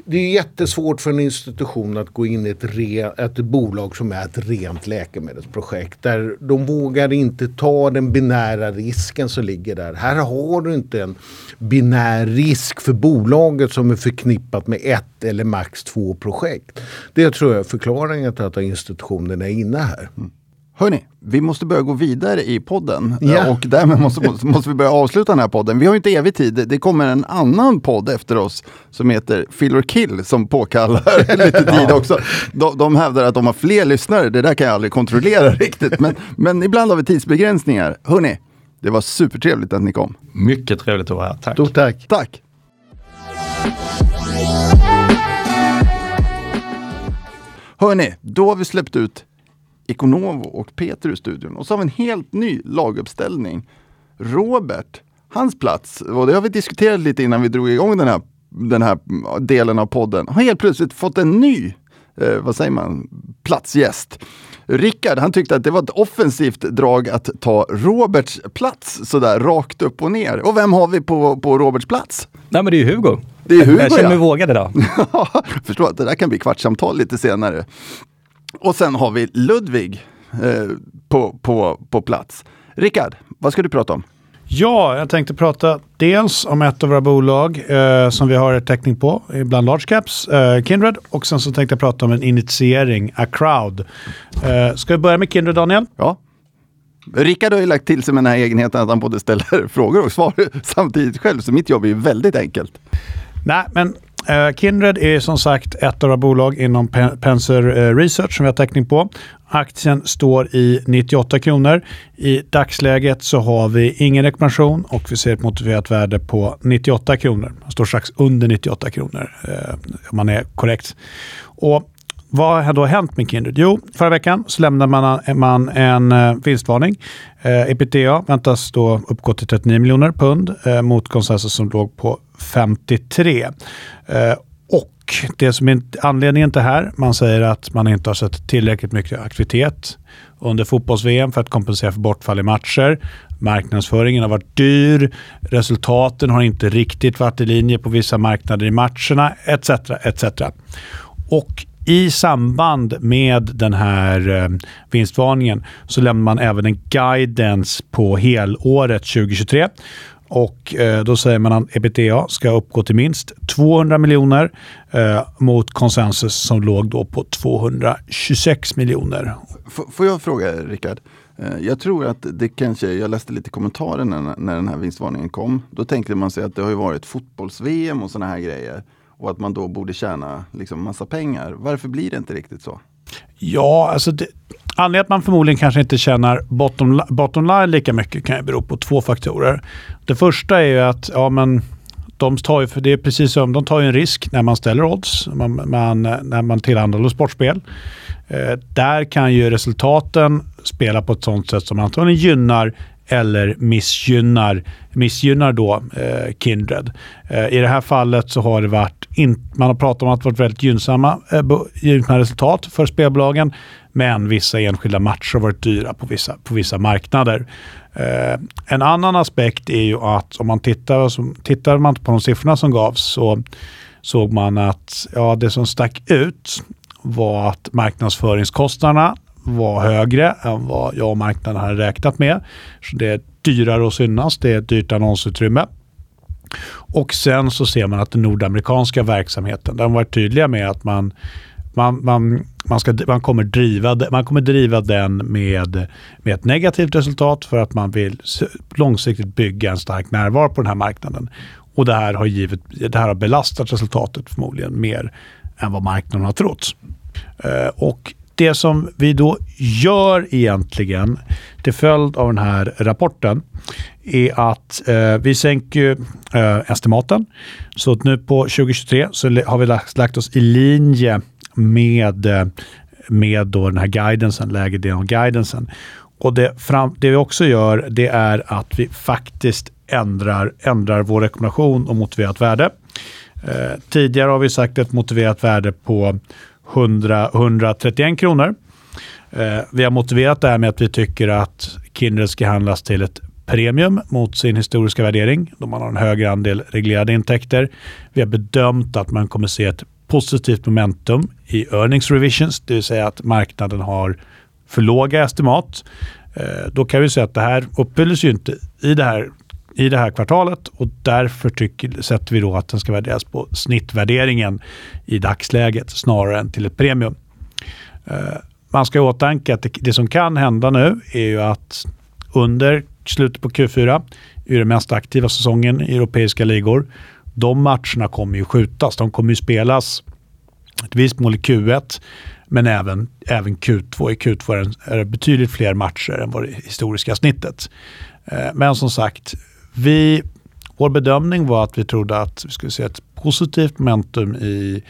det är jättesvårt för en institution att gå in i ett, re, ett bolag som är ett rent läkemedelsprojekt. Där de vågar inte ta den binära risken som ligger där. Här har du inte en binär risk för bolaget som är förknippat med ett eller max två projekt. Det tror jag är förklaringen till att institutionen är inne här. Mm. Hörni, vi måste börja gå vidare i podden yeah. och därmed måste, måste vi börja avsluta den här podden. Vi har inte evig tid. Det kommer en annan podd efter oss som heter Fill or Kill som påkallar lite tid också. De, de hävdar att de har fler lyssnare. Det där kan jag aldrig kontrollera riktigt. Men, men ibland har vi tidsbegränsningar. Hörni, det var supertrevligt att ni kom. Mycket trevligt att vara här. Tack. Stort tack. Tack. Hörni, då har vi släppt ut Ikonovo och Peter i studion. Och så har vi en helt ny laguppställning. Robert, hans plats, och det har vi diskuterat lite innan vi drog igång den här, den här delen av podden, har helt plötsligt fått en ny, eh, vad säger man, platsgäst. Rickard, han tyckte att det var ett offensivt drag att ta Roberts plats sådär rakt upp och ner. Och vem har vi på, på Roberts plats? Nej men det är ju Hugo. Det är Hugo Jag känner mig ja. vågad idag. Förstår att det där kan bli kvartssamtal lite senare. Och sen har vi Ludvig eh, på, på, på plats. Rickard, vad ska du prata om? Ja, jag tänkte prata dels om ett av våra bolag eh, som vi har täckning på bland large caps, eh, Kindred. Och sen så tänkte jag prata om en initiering, A Crowd. Eh, ska vi börja med Kindred, Daniel? Ja. Rickard har ju lagt till sig med den här egenheten att han både ställer frågor och svar samtidigt själv, så mitt jobb är ju väldigt enkelt. Nej, men eh, Kindred är som sagt ett av våra bolag inom Penser eh, Research som vi har täckning på. Aktien står i 98 kronor. I dagsläget så har vi ingen rekommendation och vi ser ett motiverat värde på 98 kronor. Man står strax under 98 kronor eh, om man är korrekt. Och vad har då hänt med Kindred? Jo, förra veckan så lämnade man, man en eh, vinstvarning. Eh, ebitda väntas då uppgå till 39 miljoner pund eh, mot konsensus som låg på 53. Eh, och det som är anledningen till det här, man säger att man inte har sett tillräckligt mycket aktivitet under fotbolls-VM för att kompensera för bortfall i matcher. Marknadsföringen har varit dyr, resultaten har inte riktigt varit i linje på vissa marknader i matcherna, etc. etc. Och i samband med den här eh, vinstvarningen så lämnar man även en guidance på helåret 2023. Och eh, då säger man att ebitda ska uppgå till minst 200 miljoner eh, mot konsensus som låg då på 226 miljoner. F får jag fråga Rickard? Eh, jag tror att det kanske, jag läste lite kommentarer när, när den här vinstvarningen kom. Då tänkte man sig att det har ju varit fotbolls-VM och sådana här grejer och att man då borde tjäna liksom massa pengar. Varför blir det inte riktigt så? Ja, alltså det, anledningen att man förmodligen kanske inte tjänar bottom, bottom line lika mycket kan ju bero på två faktorer. Det första är ju att ja, men de tar ju, för det är precis som, de tar ju en risk när man ställer odds, man, man, när man tillhandahåller sportspel. Eh, där kan ju resultaten spela på ett sånt sätt som antagligen gynnar eller missgynnar, missgynnar då eh, Kindred. Eh, I det här fallet så har det varit, in, man har pratat om att det varit väldigt gynnsamma, eh, gynnsamma resultat för spelbolagen, men vissa enskilda matcher har varit dyra på vissa, på vissa marknader. Eh, en annan aspekt är ju att om man tittar, så, tittar man på de siffrorna som gavs så såg man att ja, det som stack ut var att marknadsföringskostnaderna var högre än vad jag och marknaden hade räknat med. Så det är dyrare att synas, det är ett dyrt annonsutrymme. Och sen så ser man att den nordamerikanska verksamheten, den var tydliga med att man, man, man, man, ska, man, kommer, driva, man kommer driva den med, med ett negativt resultat för att man vill långsiktigt bygga en stark närvaro på den här marknaden. Och det här har, givet, det här har belastat resultatet förmodligen mer än vad marknaden har trott. Eh, och det som vi då gör egentligen till följd av den här rapporten är att eh, vi sänker eh, estimaten. Så att nu på 2023 så har vi lagt, lagt oss i linje med, eh, med då den här guidansen, lägre delen av guidansen. Och det, fram, det vi också gör det är att vi faktiskt ändrar, ändrar vår rekommendation om motiverat värde. Eh, tidigare har vi sagt ett motiverat värde på 100, 131 kronor. Eh, vi har motiverat det här med att vi tycker att Kindred ska handlas till ett premium mot sin historiska värdering, då man har en högre andel reglerade intäkter. Vi har bedömt att man kommer se ett positivt momentum i earnings revisions, det vill säga att marknaden har för låga estimat. Eh, då kan vi säga att det här uppfylls ju inte i det här i det här kvartalet och därför tycker, sätter vi då att den ska värderas på snittvärderingen i dagsläget snarare än till ett premium. Eh, man ska i åtanke att det, det, som kan hända nu är ju att under slutet på Q4 är den mest aktiva säsongen i europeiska ligor. De matcherna kommer ju skjutas. De kommer ju spelas ett visst mål i Q1 men även, även Q2. I Q2 är det betydligt fler matcher än vad det historiska snittet. Eh, men som sagt, vi, vår bedömning var att vi trodde att vi skulle se ett positivt momentum i,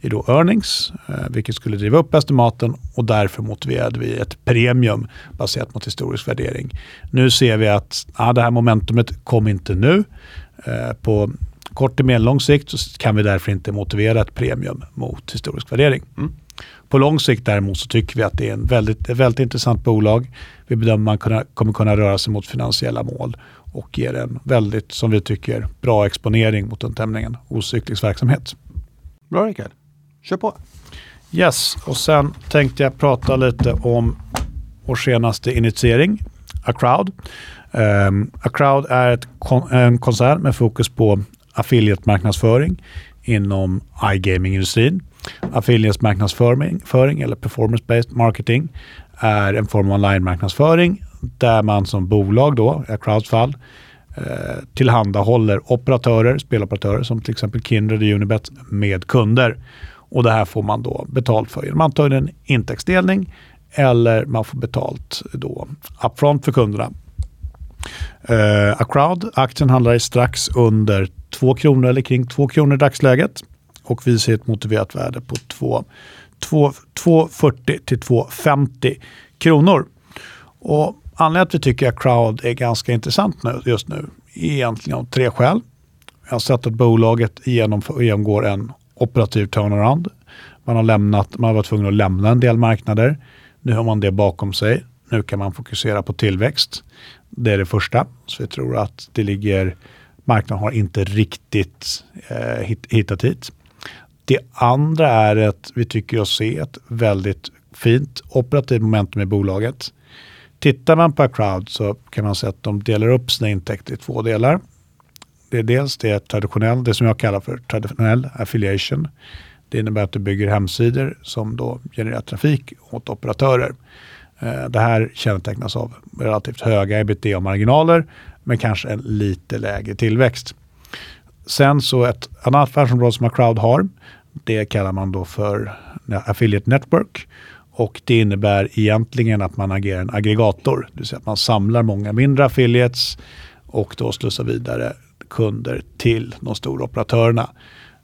i då earnings, eh, vilket skulle driva upp estimaten och därför motiverade vi ett premium baserat mot historisk värdering. Nu ser vi att ja, det här momentumet kom inte nu. Eh, på kort till medellång sikt så kan vi därför inte motivera ett premium mot historisk värdering. Mm. På lång sikt däremot så tycker vi att det är en väldigt, ett väldigt intressant bolag. Vi bedömer att man kommer kunna röra sig mot finansiella mål och ger en väldigt, som vi tycker, bra exponering mot den tämligen ocyklisk verksamhet. Bra Rickard. Kör på. Yes, och sen tänkte jag prata lite om vår senaste initiering, Acrowd. Um, Acrowd är ett kon en koncern med fokus på affiliate-marknadsföring inom iGaming-industrin. Affiliate-marknadsföring eller performance-based marketing är en form av online-marknadsföring där man som bolag då, eh, i fall, eh, tillhandahåller operatörer, speloperatörer som till exempel Kindred och Unibet med kunder. Och det här får man då betalt för genom antagligen en intäktsdelning eller man får betalt då upfront för kunderna. Uh, Acrowd, aktien handlar strax under 2 kronor eller kring 2 kronor i dagsläget och vi ser ett motiverat värde på 2,40 till 2,50 kronor. Och Anledningen till att vi tycker att Crowd är ganska intressant nu, just nu är egentligen av tre skäl. Jag har sett att bolaget genomgår en operativ turnaround. Man har, lämnat, man har varit tvungen att lämna en del marknader. Nu har man det bakom sig. Nu kan man fokusera på tillväxt. Det är det första. Så vi tror att det ligger, marknaden har inte riktigt eh, hittat hit. Det andra är att vi tycker oss se ett väldigt fint operativt momentum i bolaget. Tittar man på Crowd så kan man säga att de delar upp sina intäkter i två delar. Det är dels det traditionell, det som jag kallar för traditionell affiliation. Det innebär att du bygger hemsidor som då genererar trafik åt operatörer. Eh, det här kännetecknas av relativt höga ebitda-marginaler men kanske en lite lägre tillväxt. Sen så ett annat affärsområde som Crowd har, det kallar man då för Affiliate Network. Och det innebär egentligen att man agerar en aggregator. Det vill säga att man samlar många mindre affiliates och då slussar vidare kunder till de stora operatörerna.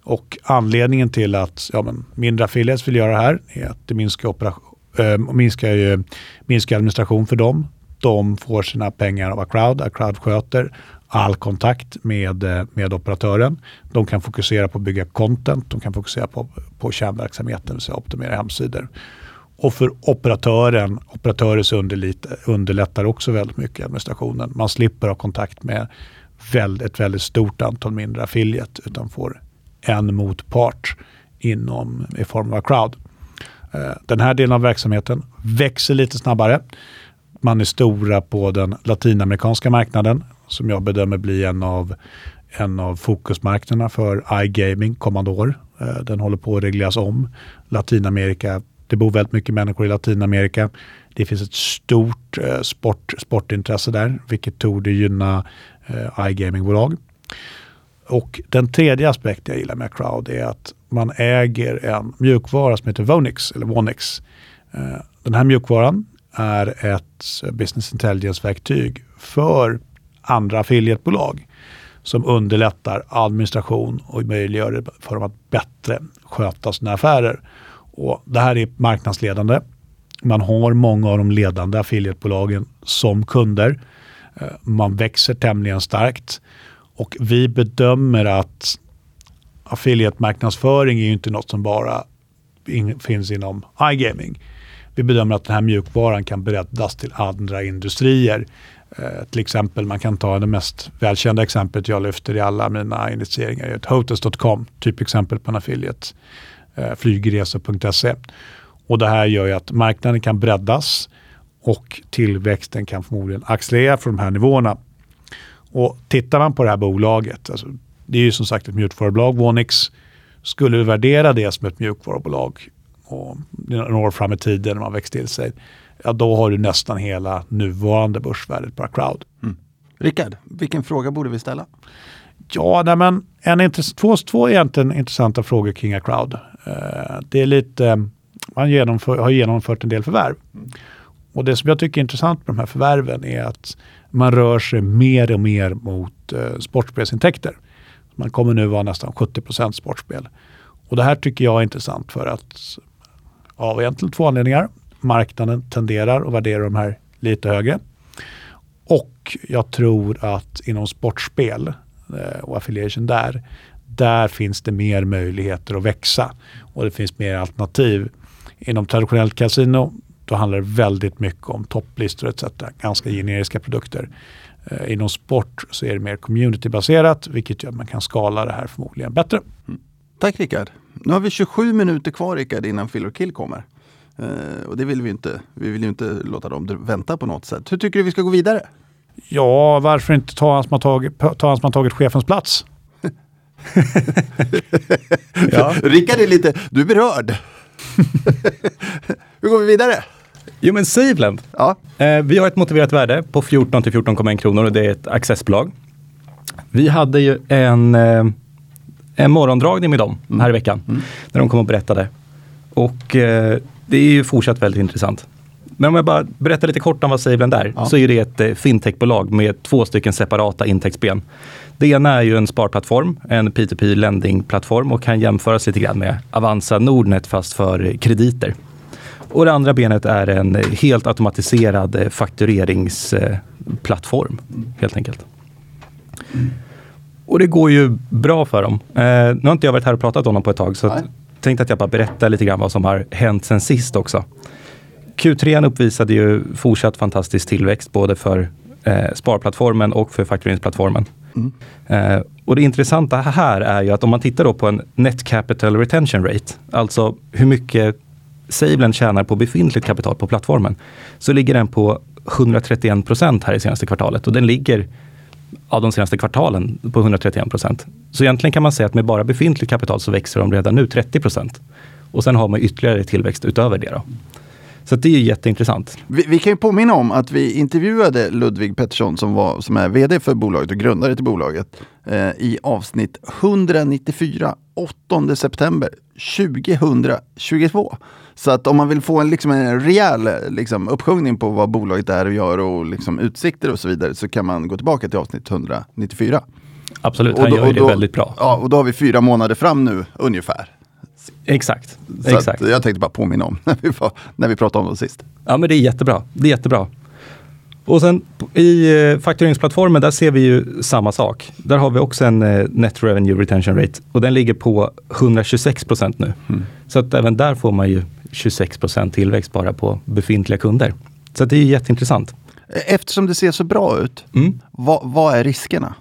Och anledningen till att ja, men mindre affiliates vill göra det här är att det minskar, operation, äh, eh, minskar, ju, minskar administration för dem. De får sina pengar av Acroud. Acroud sköter all kontakt med, eh, med operatören. De kan fokusera på att bygga content, de kan fokusera på, på kärnverksamheten, det vill säga optimera hemsidor. Och för operatören, operatörers underlättar också väldigt mycket administrationen. Man slipper ha kontakt med ett väldigt stort antal mindre affiliate utan får en motpart inom, i form av crowd. Eh, den här delen av verksamheten växer lite snabbare. Man är stora på den latinamerikanska marknaden som jag bedömer bli en av, en av fokusmarknaderna för iGaming kommande år. Eh, den håller på att regleras om. Latinamerika, det bor väldigt mycket människor i Latinamerika. Det finns ett stort eh, sport, sportintresse där, vilket tog gynna eh, iGamingbolag. Och den tredje aspekten jag gillar med Crowd är att man äger en mjukvara som heter Vonix, eller Vonix. Eh, den här mjukvaran är ett eh, business intelligence-verktyg för andra affiliatebolag som underlättar administration och möjliggör för dem att bättre sköta sina affärer. Och det här är marknadsledande. Man har många av de ledande affiliatebolagen som kunder. Eh, man växer tämligen starkt och vi bedömer att affiliate-marknadsföring är inte något som bara in, finns inom iGaming. Vi bedömer att den här mjukvaran kan breddas till andra industrier. Eh, till exempel, man kan ta det mest välkända exemplet jag lyfter i alla mina initieringar, är ett hotels.com, typexempel på en affiliate, flygresor.se. Och det här gör ju att marknaden kan breddas och tillväxten kan förmodligen accelerera från de här nivåerna. Och tittar man på det här bolaget, alltså, det är ju som sagt ett mjukvarubolag, Vonix, skulle vi värdera det som ett mjukvarubolag och några år fram i tiden när man växt till sig, ja då har du nästan hela nuvarande börsvärdet på Crowd. Mm. Rickard, vilken fråga borde vi ställa? Ja, nej, men en två, två egentligen intressanta frågor kring Acroud. Eh, det är lite, man genomför, har genomfört en del förvärv. Och det som jag tycker är intressant med de här förvärven är att man rör sig mer och mer mot eh, sportspelsintäkter. Man kommer nu vara nästan 70 sportspel. Och det här tycker jag är intressant för att av egentligen två anledningar. Marknaden tenderar att värdera de här lite högre. Och jag tror att inom sportspel eh, och affiliation där, där finns det mer möjligheter att växa och det finns mer alternativ. Inom traditionellt kasino då handlar det väldigt mycket om topplistor etc. Ganska generiska produkter. Eh, inom sport så är det mer communitybaserat vilket gör att man kan skala det här förmodligen bättre. Mm. Tack Rickard. Nu har vi 27 minuter kvar Rickard innan Fill Kill kommer. Uh, och det vill vi inte. Vi vill ju inte låta dem vänta på något sätt. Hur tycker du vi ska gå vidare? Ja, varför inte ta han som har tagit, ta han som har tagit chefens plats? ja. Rickard är lite, du är berörd. Hur går vi vidare? Jo men SaveLend. Ja. Eh, vi har ett motiverat värde på 14 till 14,1 kronor och det är ett accessbolag. Vi hade ju en eh, en morgondragning med dem mm. här i veckan. Mm. När de kom och berättade. Och eh, det är ju fortsatt väldigt intressant. Men om jag bara berättar lite kort om vad SaveLend är, ja. så är det ett eh, fintechbolag med två stycken separata intäktsben. Det ena är ju en sparplattform, en P2P lendingplattform och kan jämföras lite grann med Avanza Nordnet fast för krediter. Och det andra benet är en helt automatiserad eh, faktureringsplattform, helt enkelt. Mm. Och det går ju bra för dem. Eh, nu har inte jag varit här och pratat om dem på ett tag så jag tänkte att jag bara berättar lite grann vad som har hänt sen sist också. Q3 uppvisade ju fortsatt fantastisk tillväxt både för eh, sparplattformen och för faktureringsplattformen. Mm. Eh, och det intressanta här är ju att om man tittar då på en Net Capital Retention Rate, alltså hur mycket Saveland tjänar på befintligt kapital på plattformen, så ligger den på 131 procent här i senaste kvartalet och den ligger av de senaste kvartalen på 131 procent. Så egentligen kan man säga att med bara befintligt kapital så växer de redan nu 30 procent. Och sen har man ytterligare tillväxt utöver det. Då. Så det är jätteintressant. Vi, vi, kan ju påminna om att vi intervjuade Ludvig Pettersson som, var, som är vd för bolaget och grundare till bolaget eh, i avsnitt 194, 8 september 2022. Så att om man vill få en, liksom en rejäl liksom, uppsjungning på vad bolaget är och gör och liksom, utsikter och så vidare så kan man gå tillbaka till avsnitt 194. Absolut, Och han då- gör ju det väldigt bra. Ja, och då har vi fyra månader fram nu ungefär. Exakt. Så Exakt. Jag tänkte bara påminna om när vi, var, när vi pratade om det sist. Ja, men det är jättebra. Det är jättebra. Och sen i eh, faktureringsplattformen, där ser vi ju samma sak. Där har vi också en eh, Net Revenue Retention Rate och den ligger på 126 procent nu. Så att även där får man ju 26 procent tillväxt bara på befintliga kunder. Så det är ju jätteintressant. Eftersom det ser så bra ut, Mm. vad, vad är riskerna?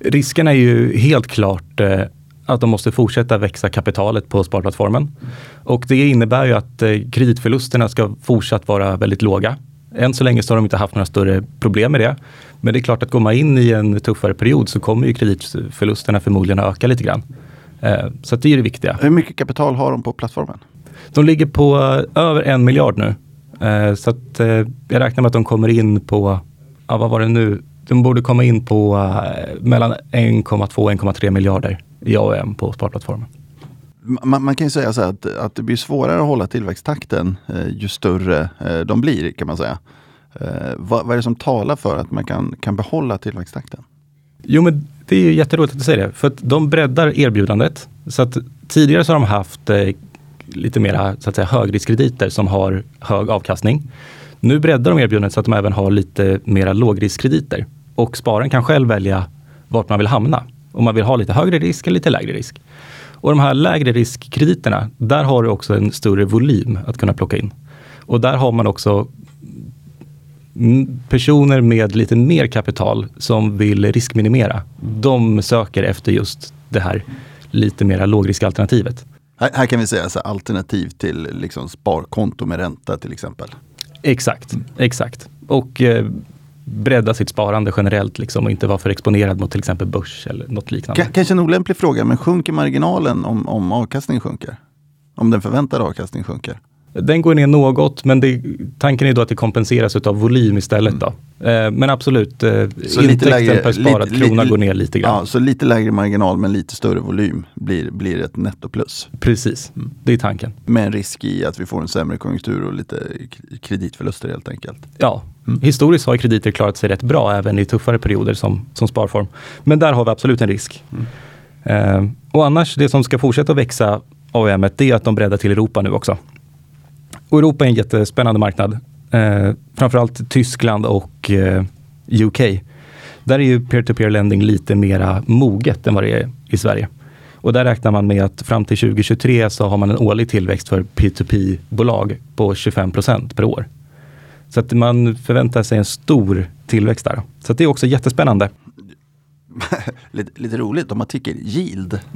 Risken är ju helt klart eh, att de måste fortsätta växa kapitalet på sparplattformen. Och det innebär ju att eh, kreditförlusterna ska fortsatt vara väldigt låga. Än så länge så har de inte haft några större problem med det. Men det är klart att går man in i en tuffare period så kommer ju kreditförlusterna förmodligen öka lite grann. Eh, Så det är det viktiga. Hur mycket kapital har de på plattformen? De ligger på eh, över en miljard nu. Så jag räknar med att de kommer in på, ja vad var det nu? De borde komma in på eh, mellan 1,2 och 1,3 miljarder i AUM på sparplattformen. Man, man kan ju säga så att, att det blir svårare att hålla tillväxttakten eh, ju större eh, de blir kan man säga. Eh, vad, vad är det som talar för att man kan, kan behålla tillväxttakten? Jo men det är jätteroligt att du säger det. För att de breddar erbjudandet. Så att tidigare så har de haft eh, lite mera så att säga, högriskkrediter som har hög avkastning. Nu breddar de erbjudandet så att de även har lite mera lågriskkrediter. Och spararen kan själv välja vart man vill hamna. Om man vill ha lite högre risk eller lite lägre risk. Och de här lägre riskkrediterna, där har du också en större volym att kunna plocka in. Och där har man också personer med lite mer kapital som vill riskminimera. De söker efter just det här lite mera lågriskalternativet. Här, här kan vi säga så alternativ till liksom sparkonto med ränta till exempel. Exakt, exakt. Och eh, bredda sitt sparande generellt liksom, och inte vara för exponerad mot till exempel börs eller något liknande. K- kanske en olämplig fråga, men sjunker marginalen om, om avkastningen sjunker? Om den förväntade avkastningen sjunker? Den går ner något, men det, tanken är då att det kompenseras av volym istället. Då. Eh, men absolut, eh, Mm. Så lite intäkten lägre- per sparad lite- krona li- går ner lite grann. Ja, så lite lägre marginal men lite större volym blir, blir ett nettoplus. Precis, Mm. det är tanken. Med en risk i att vi får en sämre konjunktur och lite kreditförluster helt enkelt. Ja, Mm. historiskt har krediter klarat sig rätt bra även i tuffare perioder som, som sparform. Men där har vi absolut en risk. Mm. Eh, och annars, det som ska fortsätta växa AUM, det är att de breddar till Europa nu också. Europa är en jättespännande marknad. Eh, framförallt Tyskland och eh, UK. Där är ju peer-to-peer lending lite mera moget än vad det är i Sverige. Och där räknar man med att fram till 2023 så har man en årlig tillväxt för P2P-bolag på 25 procent per år. Så att man förväntar sig en stor tillväxt där. Så det är också jättespännande. lite, lite roligt, de har ticker yield.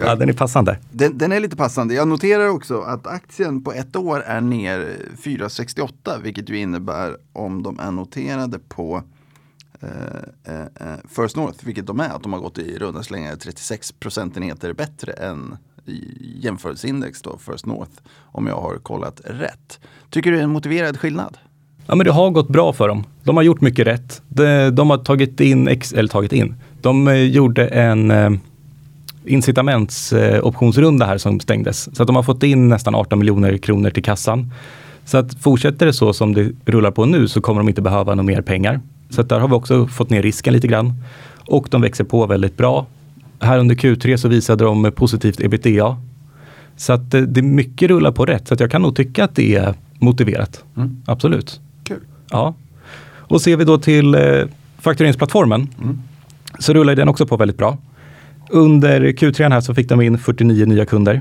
Ja, den är passande. Den, den är lite passande. Jag noterar också att aktien på ett år är ner 4,68 vilket ju innebär om de är noterade på eh, eh, eh, First North, vilket de är, att de har gått i runda slängar 36 procentenheter bättre än jämförelseindex då, First North, om jag har kollat rätt. Tycker du det är en motiverad skillnad? Ja, men det har gått bra för dem. De har gjort mycket rätt. De, de har tagit in, eller tagit in, de eh, gjorde en incitamentsoptionsrunda här som stängdes. Så att de har fått in nästan 18 miljoner kronor till kassan. Så att fortsätter det så som det rullar på nu så kommer de inte behöva några mer pengar. Så att där har vi också fått ner risken lite grann. Och de växer på väldigt bra. Här under Q3 så visade de positivt ebitda. Så att eh, det är mycket rullar på rätt. Så att jag kan nog tycka att det är motiverat. Absolut. Kul. Ja. Och ser vi då till eh, faktureringsplattformen så rullar den också på väldigt bra. Under Q3 här så fick de in 49 nya kunder.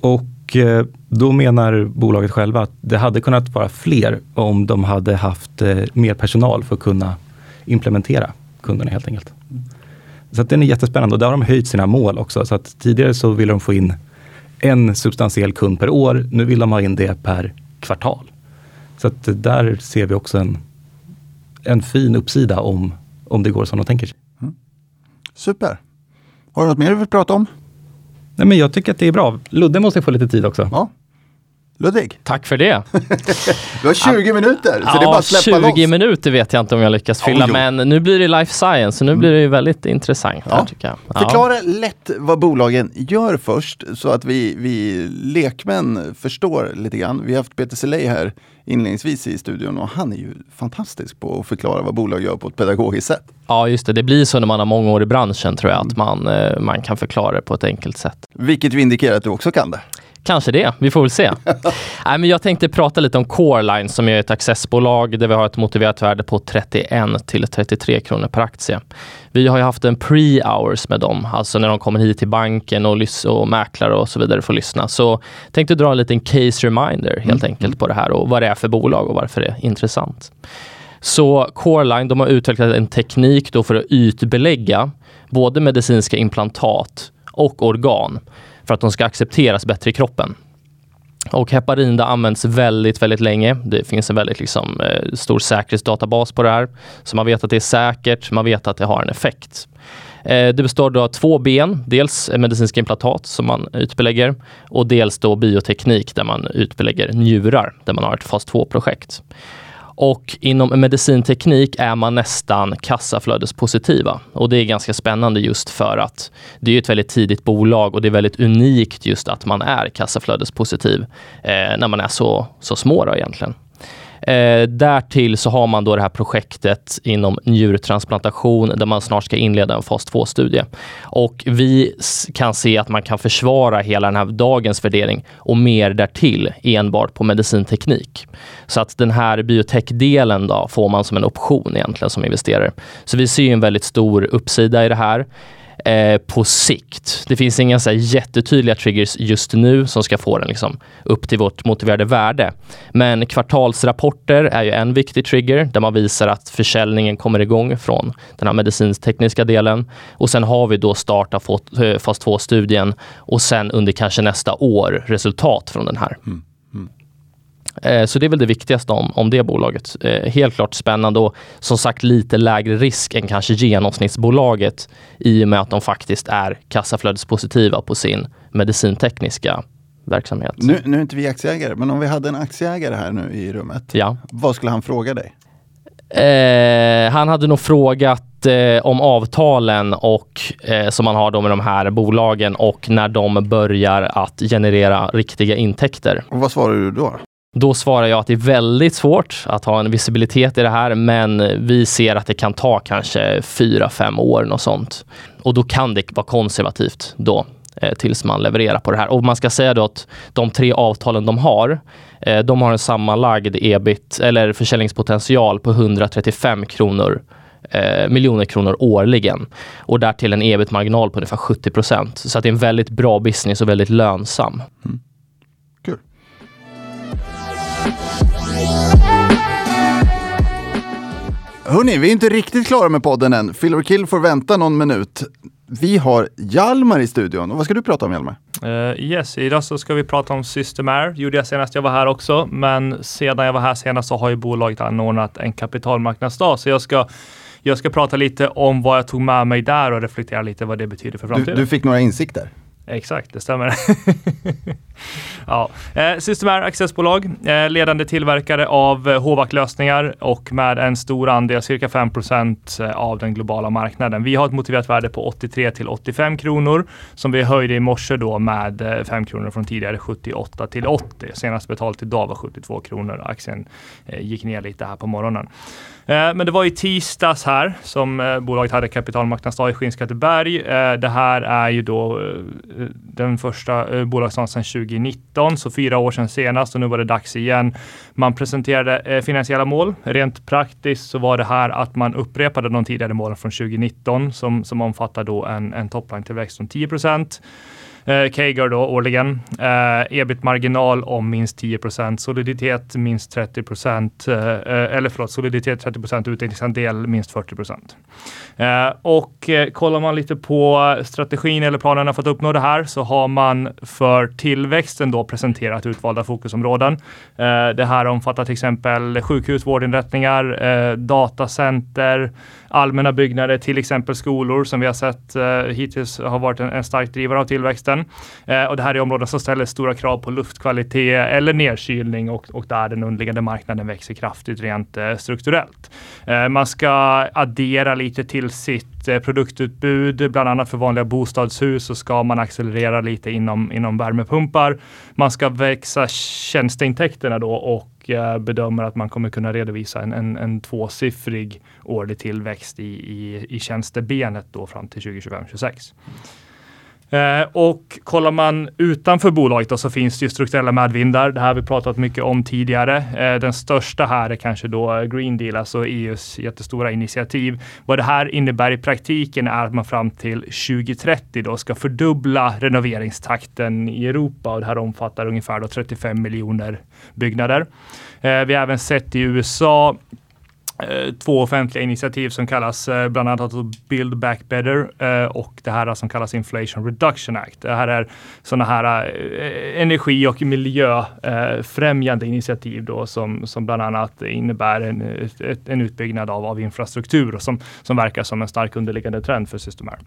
Och eh, då menar bolaget själva att det hade kunnat vara fler om de hade haft eh, mer personal för att kunna implementera kunderna helt enkelt. Så att den är jättespännande och där har de höjt sina mål också. Så att tidigare så ville de få in en substantiell kund per år. Nu vill de ha in det per kvartal. Så att där ser vi också en, en fin uppsida om, om det går som de tänker sig. Mm. Super. Har du något mer du vill prata om? Nej, men jag tycker att det är bra. Ludde måste få lite tid också. Ja. Ludvig, Tack för det. du har 20 minuter, så det är bara att släppa 20 loss. minuter vet jag inte om jag lyckas fylla, jo. men nu blir det life science, så nu blir det ju väldigt intressant. Ja. Här, tycker jag. Ja. Förklara lätt vad bolagen gör först så att vi, vi lekmän förstår lite grann. Vi har haft Peter Selej här inledningsvis i studion och han är ju fantastisk på att förklara vad bolag gör på ett pedagogiskt sätt. Ja, just det. Det blir så när man har många år i branschen tror jag, att Mm. man, eh, man kan förklara det på ett enkelt sätt. Vilket ju indikerar att du också kan det. Kanske det, vi får väl se. Nej, men jag tänkte prata lite om Coreline som är ett accessbolag där vi har ett motiverat värde på 31 till 33 kronor per aktie. Vi har ju haft en pre-hours med dem, alltså när de kommer hit till banken och, och mäklare och så vidare får lyssna. Så tänkte dra en liten case reminder helt enkelt på det här och vad det är för bolag och varför det är intressant. Så Coreline, de har utvecklat en teknik då för att ytbelägga både medicinska implantat och organ för att de ska accepteras bättre i kroppen. Och heparin det används väldigt, väldigt länge. Det finns en väldigt liksom, eh, stor säkerhetsdatabas på det här. Så man vet att det är säkert, man vet att det har en effekt. Eh, det består då av två ben, dels medicinska implantat som man utbelägger och dels då bioteknik där man utbelägger njurar, där man har ett fas 2-projekt. Och inom medicinteknik är man nästan kassaflödespositiva. Och det är ganska spännande just för att det är ett väldigt tidigt bolag och det är väldigt unikt just att man är kassaflödespositiv eh, när man är så, så små då egentligen. Eh, därtill så har man då det här projektet inom njurtransplantation där man snart ska inleda en fas 2-studie. Och vi kan se att man kan försvara hela den här dagens värdering och mer därtill enbart på medicinteknik. Så att den här biotech-delen då får man som en option egentligen som investerare. Så vi ser ju en väldigt stor uppsida i det här eh, på sikt. Det finns inga så här jättetydliga triggers just nu som ska få den liksom upp till vårt motiverade värde. Men kvartalsrapporter är ju en viktig trigger där man visar att försäljningen kommer igång från den här medicintekniska delen. Och sen har vi då start av eh, fas 2-studien och sen under kanske nästa år resultat från den här. Mm. Så det är väl det viktigaste om, om det bolaget. Eh, Helt klart spännande och som sagt lite lägre risk än kanske genomsnittsbolaget i och med att de faktiskt är kassaflödespositiva på sin medicintekniska verksamhet. Nu, nu är inte vi aktieägare, men om vi hade en aktieägare här nu i rummet, Ja. vad skulle han fråga dig? Eh, han hade nog frågat eh, om avtalen och, eh, som man har då med de här bolagen och när de börjar att generera riktiga intäkter. Och vad svarar du då? Då svarar jag att det är väldigt svårt att ha en visibilitet i det här, men vi ser att det kan ta kanske fyra, fem år och sånt. Och då kan det vara konservativt då eh, tills man levererar på det här. Och man ska säga då att de tre avtalen de har, eh, de har en sammanlagd ebit eller försäljningspotential på 135 kronor eh, miljoner kronor årligen och därtill en ebit-marginal på ungefär 70 procent. Så att det är en väldigt bra business och väldigt lönsam. Mm. Hörni, vi är inte riktigt klara med podden än. Fill or kill får vänta någon minut. Vi har Hjalmar i studion. Och vad ska du prata om Hjalmar? Uh, yes, idag så ska vi prata om Systemair. gjorde jag senast jag var här också, men sedan jag var här senast så har ju bolaget anordnat en kapitalmarknadsdag. Så jag ska, jag ska prata lite om vad jag tog med mig där och reflektera lite vad det betyder för Du, framtiden. du fick några insikter. Exakt, det stämmer. ja. eh, Systemair accessbolag, eh, ledande tillverkare av eh, HVAC-lösningar och med en stor andel, cirka 5 eh, av den globala marknaden. Vi har ett motiverat värde på 83 till 85 kronor som vi höjde i morse då med eh, 5 kronor från tidigare 78 till 80. Senast betalt idag var 72 kronor. Aktien eh, gick ner lite här på morgonen. Eh, men det var i tisdags här som eh, bolaget hade kapitalmarknadsdag i Skinnskatteberg. Eh, det här är ju då den första bolagsdagen sedan 2019, så fyra år sedan senast och nu var det dags igen. Man presenterade finansiella mål. Rent praktiskt så var det här att man upprepade de tidigare målen från 2019 som, som omfattar då en, en topline-tillväxt om 10 procent. Eh, CAGR då årligen. Eh, ebit-marginal om minst 10% soliditet minst 30 eh, eh, eller förlåt, soliditet 30% utdelningsandel minst 40 Eh, och eh, kollar man lite på strategin eller planerna för att uppnå det här så har man för tillväxten då presenterat utvalda fokusområden. Eh, det här omfattar till exempel sjukhus, vårdinrättningar, eh, datacenter, allmänna byggnader, till exempel skolor som vi har sett eh, hittills har varit en, en stark drivare av tillväxten. Eh, och det här är områden som ställer stora krav på luftkvalitet eller nedkylning och, och där den underliggande marknaden växer kraftigt rent eh, strukturellt. Eh, man ska addera lite till sitt eh, produktutbud, bland annat för vanliga bostadshus så ska man accelerera lite inom, inom värmepumpar. Man ska växa tjänsteintäkterna då och eh, bedömer att man kommer kunna redovisa en, en, en tvåsiffrig årlig tillväxt i, i, i tjänstebenet då fram till 2025-26. Eh, och kollar man utanför bolaget då, så finns det ju strukturella medvindar. Det här har vi pratat mycket om tidigare. Eh, den största här är kanske då Green Deal, alltså EUs jättestora initiativ. Vad det här innebär i praktiken är att man fram till 2030 då ska fördubbla renoveringstakten i Europa och det här omfattar ungefär då 35 miljoner byggnader. Eh, vi har även sett i USA Eh, två offentliga initiativ som kallas eh, bland annat Build Back Better eh, och det här som kallas Inflation Reduction Act. Det här är sådana här energi och miljöfrämjande initiativ då som, som bland annat innebär en, en utbyggnad av, av infrastruktur och som, som verkar som en stark underliggande trend för Systemair.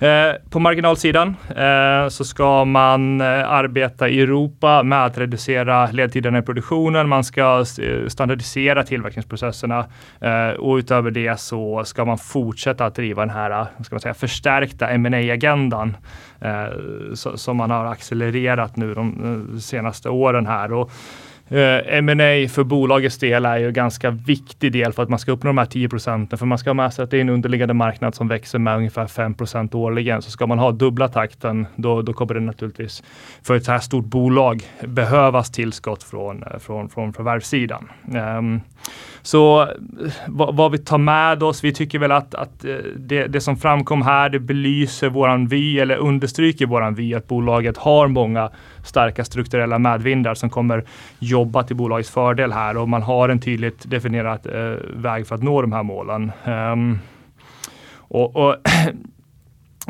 Eh, på marginalsidan eh, så ska man eh, arbeta i Europa med att reducera ledtiderna i produktionen. Man ska standardisera tillverkningsprocesserna och utöver det så ska man fortsätta att driva den här ska man säga, förstärkta ma agendan som man har accelererat nu de senaste åren här. Och Eh, M&A för bolagets del är ju en ganska viktig del för att man ska uppnå de här 10 procenten. För man ska ha med sig att det är en underliggande marknad som växer med ungefär 5 procent årligen. Så ska man ha dubbla takten, då, då kommer det naturligtvis för ett så här stort bolag behövas tillskott från, eh, från, från förvärvssidan. Um, så eh, vad, vad, vi tar med oss, vi tycker väl att, att det, det, som framkom här, det belyser våran vy eller understryker våran vy att bolaget har många starka strukturella medvindar som kommer jobba till bolagets fördel här och man har en tydligt definierad eh, väg för att nå de här målen. Um, och, och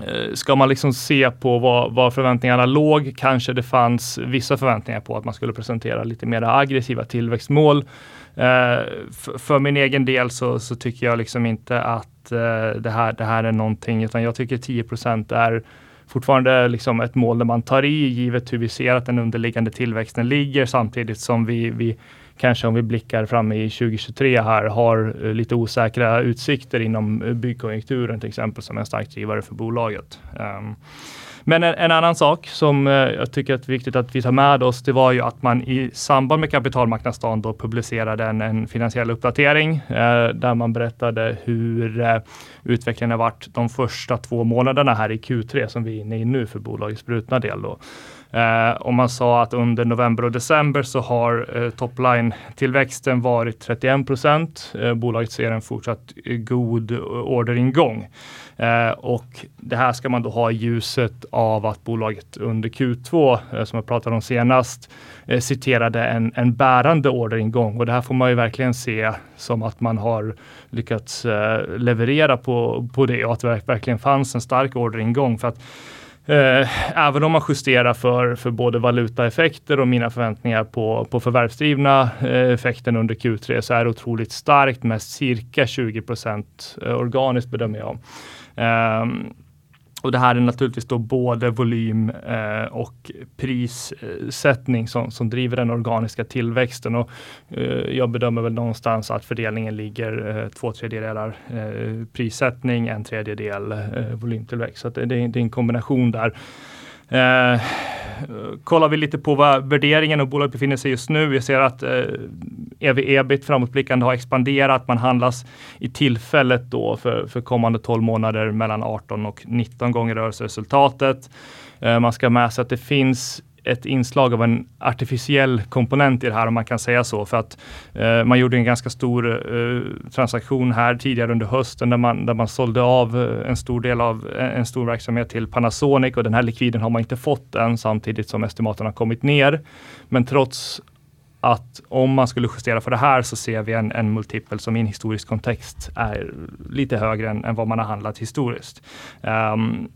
eh, Ska man liksom se på vad, vad, förväntningarna låg, kanske det fanns vissa förväntningar på att man skulle presentera lite mer aggressiva tillväxtmål. Eh, för min egen del så, så, tycker jag liksom inte att eh, det, här, det här är någonting, utan jag tycker 10% är fortfarande liksom ett mål där man tar i, givet hur vi ser att den underliggande tillväxten ligger, samtidigt som vi, vi kanske om vi blickar fram i 2023 här, har eh, lite osäkra utsikter inom eh, byggkonjunkturen till exempel, som en stark drivare för bolaget. Um, men en, en, annan sak som eh, jag tycker är viktigt att vi tar med oss, det var ju att man i samband med kapitalmarknadsdagen då publicerade en, en finansiell uppdatering eh, där man berättade hur eh, utvecklingen har varit de första två månaderna här i Q3 som vi är inne i nu för bolagets brutna del. Då. Eh, och man sa att under november och december så har eh, topline-tillväxten varit 31 procent. Eh, bolaget ser en fortsatt god orderingång. Eh, och det här ska man då ha i ljuset av att bolaget under Q2, eh, som jag pratade om senast, eh, citerade en, en bärande orderingång. Och det här får man ju verkligen se som att man har lyckats eh, leverera på, på det och att det verkligen fanns en stark orderingång. För att Eh, även om man justerar för, för både valutaeffekter och mina förväntningar på, på förvärvsdrivna eh, effekten under Q3 så är det otroligt starkt med cirka 20 procent eh, organiskt bedömer jag. Ehm, och det här är naturligtvis då både volym eh, och prissättning som, som driver den organiska tillväxten. Och, eh, jag bedömer väl någonstans att fördelningen ligger eh, två tredjedelar eh, prissättning, en tredjedel eh, volymtillväxt. Så det, det, är en kombination där. Eh, kollar vi lite på vad värderingen och bolaget befinner sig just nu. Vi ser att eh, ev-ebit framåtblickande har expanderat. Man handlas i tillfället då för, för kommande 12 månader mellan 18 och 19 gånger rörelseresultatet. Eh, man ska med sig att det finns ett inslag av en artificiell komponent i det här om man kan säga så. För att eh, man gjorde en ganska stor eh, transaktion här tidigare under hösten där man, där man sålde av eh, en stor del av eh, en stor verksamhet till Panasonic och den här likviden har man inte fått än samtidigt som estimaten har kommit ner. Men trots att om man skulle justera för det här så ser vi en, en multipel som i en historisk kontext är lite högre än, än vad man har handlat historiskt. Um,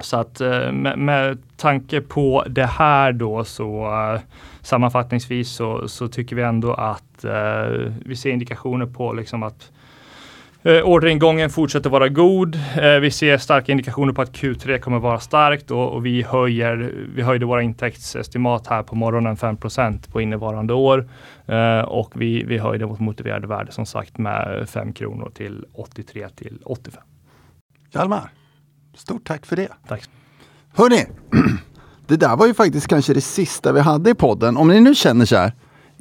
så att eh, med, med tanke på det här då så eh, sammanfattningsvis så, så, tycker vi ändå att eh, vi ser indikationer på liksom att Eh, orderingången fortsätter vara god. Eh, vi ser starka indikationer på att Q3 kommer vara starkt och, och vi, höjer, vi höjde våra intäktsestimat här på morgonen 5% på innevarande år. Eh, och vi, vi höjde vårt motiverade värde som sagt med 5 kronor till 83 till 85. Hjalmar, stort tack för det. Tack. Hörni, det där var ju faktiskt kanske det sista vi hade i podden. Om ni nu känner så här,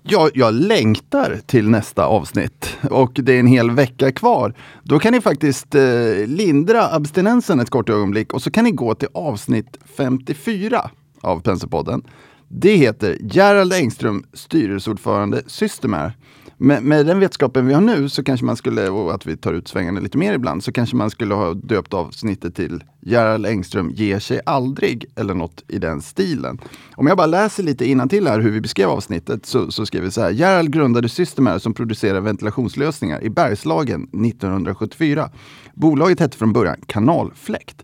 jag, jag längtar till nästa avsnitt och det är en hel vecka kvar. Då kan ni faktiskt eh, lindra abstinensen ett kort ögonblick och så kan ni gå till avsnitt 54 av Penselpodden. Det heter Gerald Engström, styrelseordförande Systemair. Med, med den vetskapen vi har nu så kanske man skulle, och att vi tar ut svängarna lite mer ibland, så kanske man skulle ha döpt avsnittet till Gerald Engström ger sig aldrig eller något i den stilen. Om jag bara läser lite till här hur vi beskrev avsnittet så, så skrev vi så här. Gerald grundade Systemair som producerar ventilationslösningar i Bergslagen 1974. Bolaget hette från början Kanalfläkt.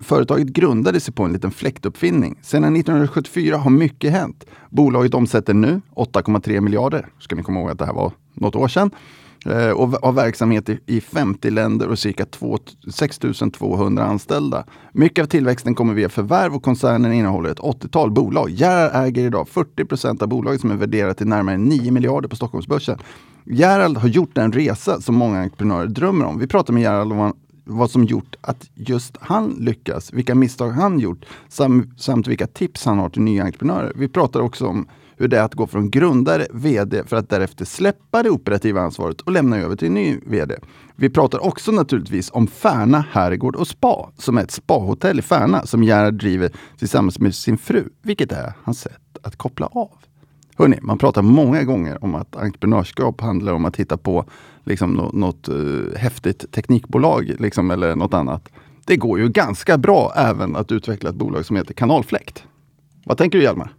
Företaget grundade sig på en liten fläktuppfinning. Sedan 1974 har mycket hänt. Bolaget omsätter nu 8,3 miljarder. Ska ni komma ihåg att det här var något år sedan. Eh, och har verksamhet i 50 länder och cirka 6 200 anställda. Mycket av tillväxten kommer via förvärv och koncernen innehåller ett 80-tal bolag. Gerhard äger idag 40 procent av bolaget som är värderat till närmare 9 miljarder på Stockholmsbörsen. Gerald har gjort en resa som många entreprenörer drömmer om. Vi pratar med Gerald om vad som gjort att just han lyckas, vilka misstag han gjort sam, samt vilka tips han har till nya entreprenörer. Vi pratar också om hur det är att gå från grundare, VD, för att därefter släppa det operativa ansvaret och lämna över till en ny VD. Vi pratar också naturligtvis om Färna herrgård och spa, som är ett spahotell i Färna som Gerhard driver tillsammans med sin fru, vilket är hans sätt att koppla av. Hörrni, man pratar många gånger om att entreprenörskap handlar om att hitta på liksom något, något uh, häftigt teknikbolag liksom, eller något annat. Det går ju ganska bra även att utveckla ett bolag som heter Kanalfläkt. Vad tänker du Hjalmar?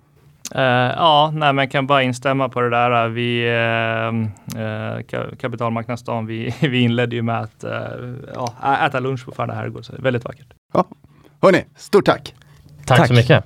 Uh, ja, nej, men kan bara instämma på det där. Vi, uh, uh, kapitalmarknadsdagen, vi, vi inledde ju med att uh, äta lunch på Färna herrgård. Så väldigt vackert. Ja. Hörni, stort tack! Tack, tack. så mycket!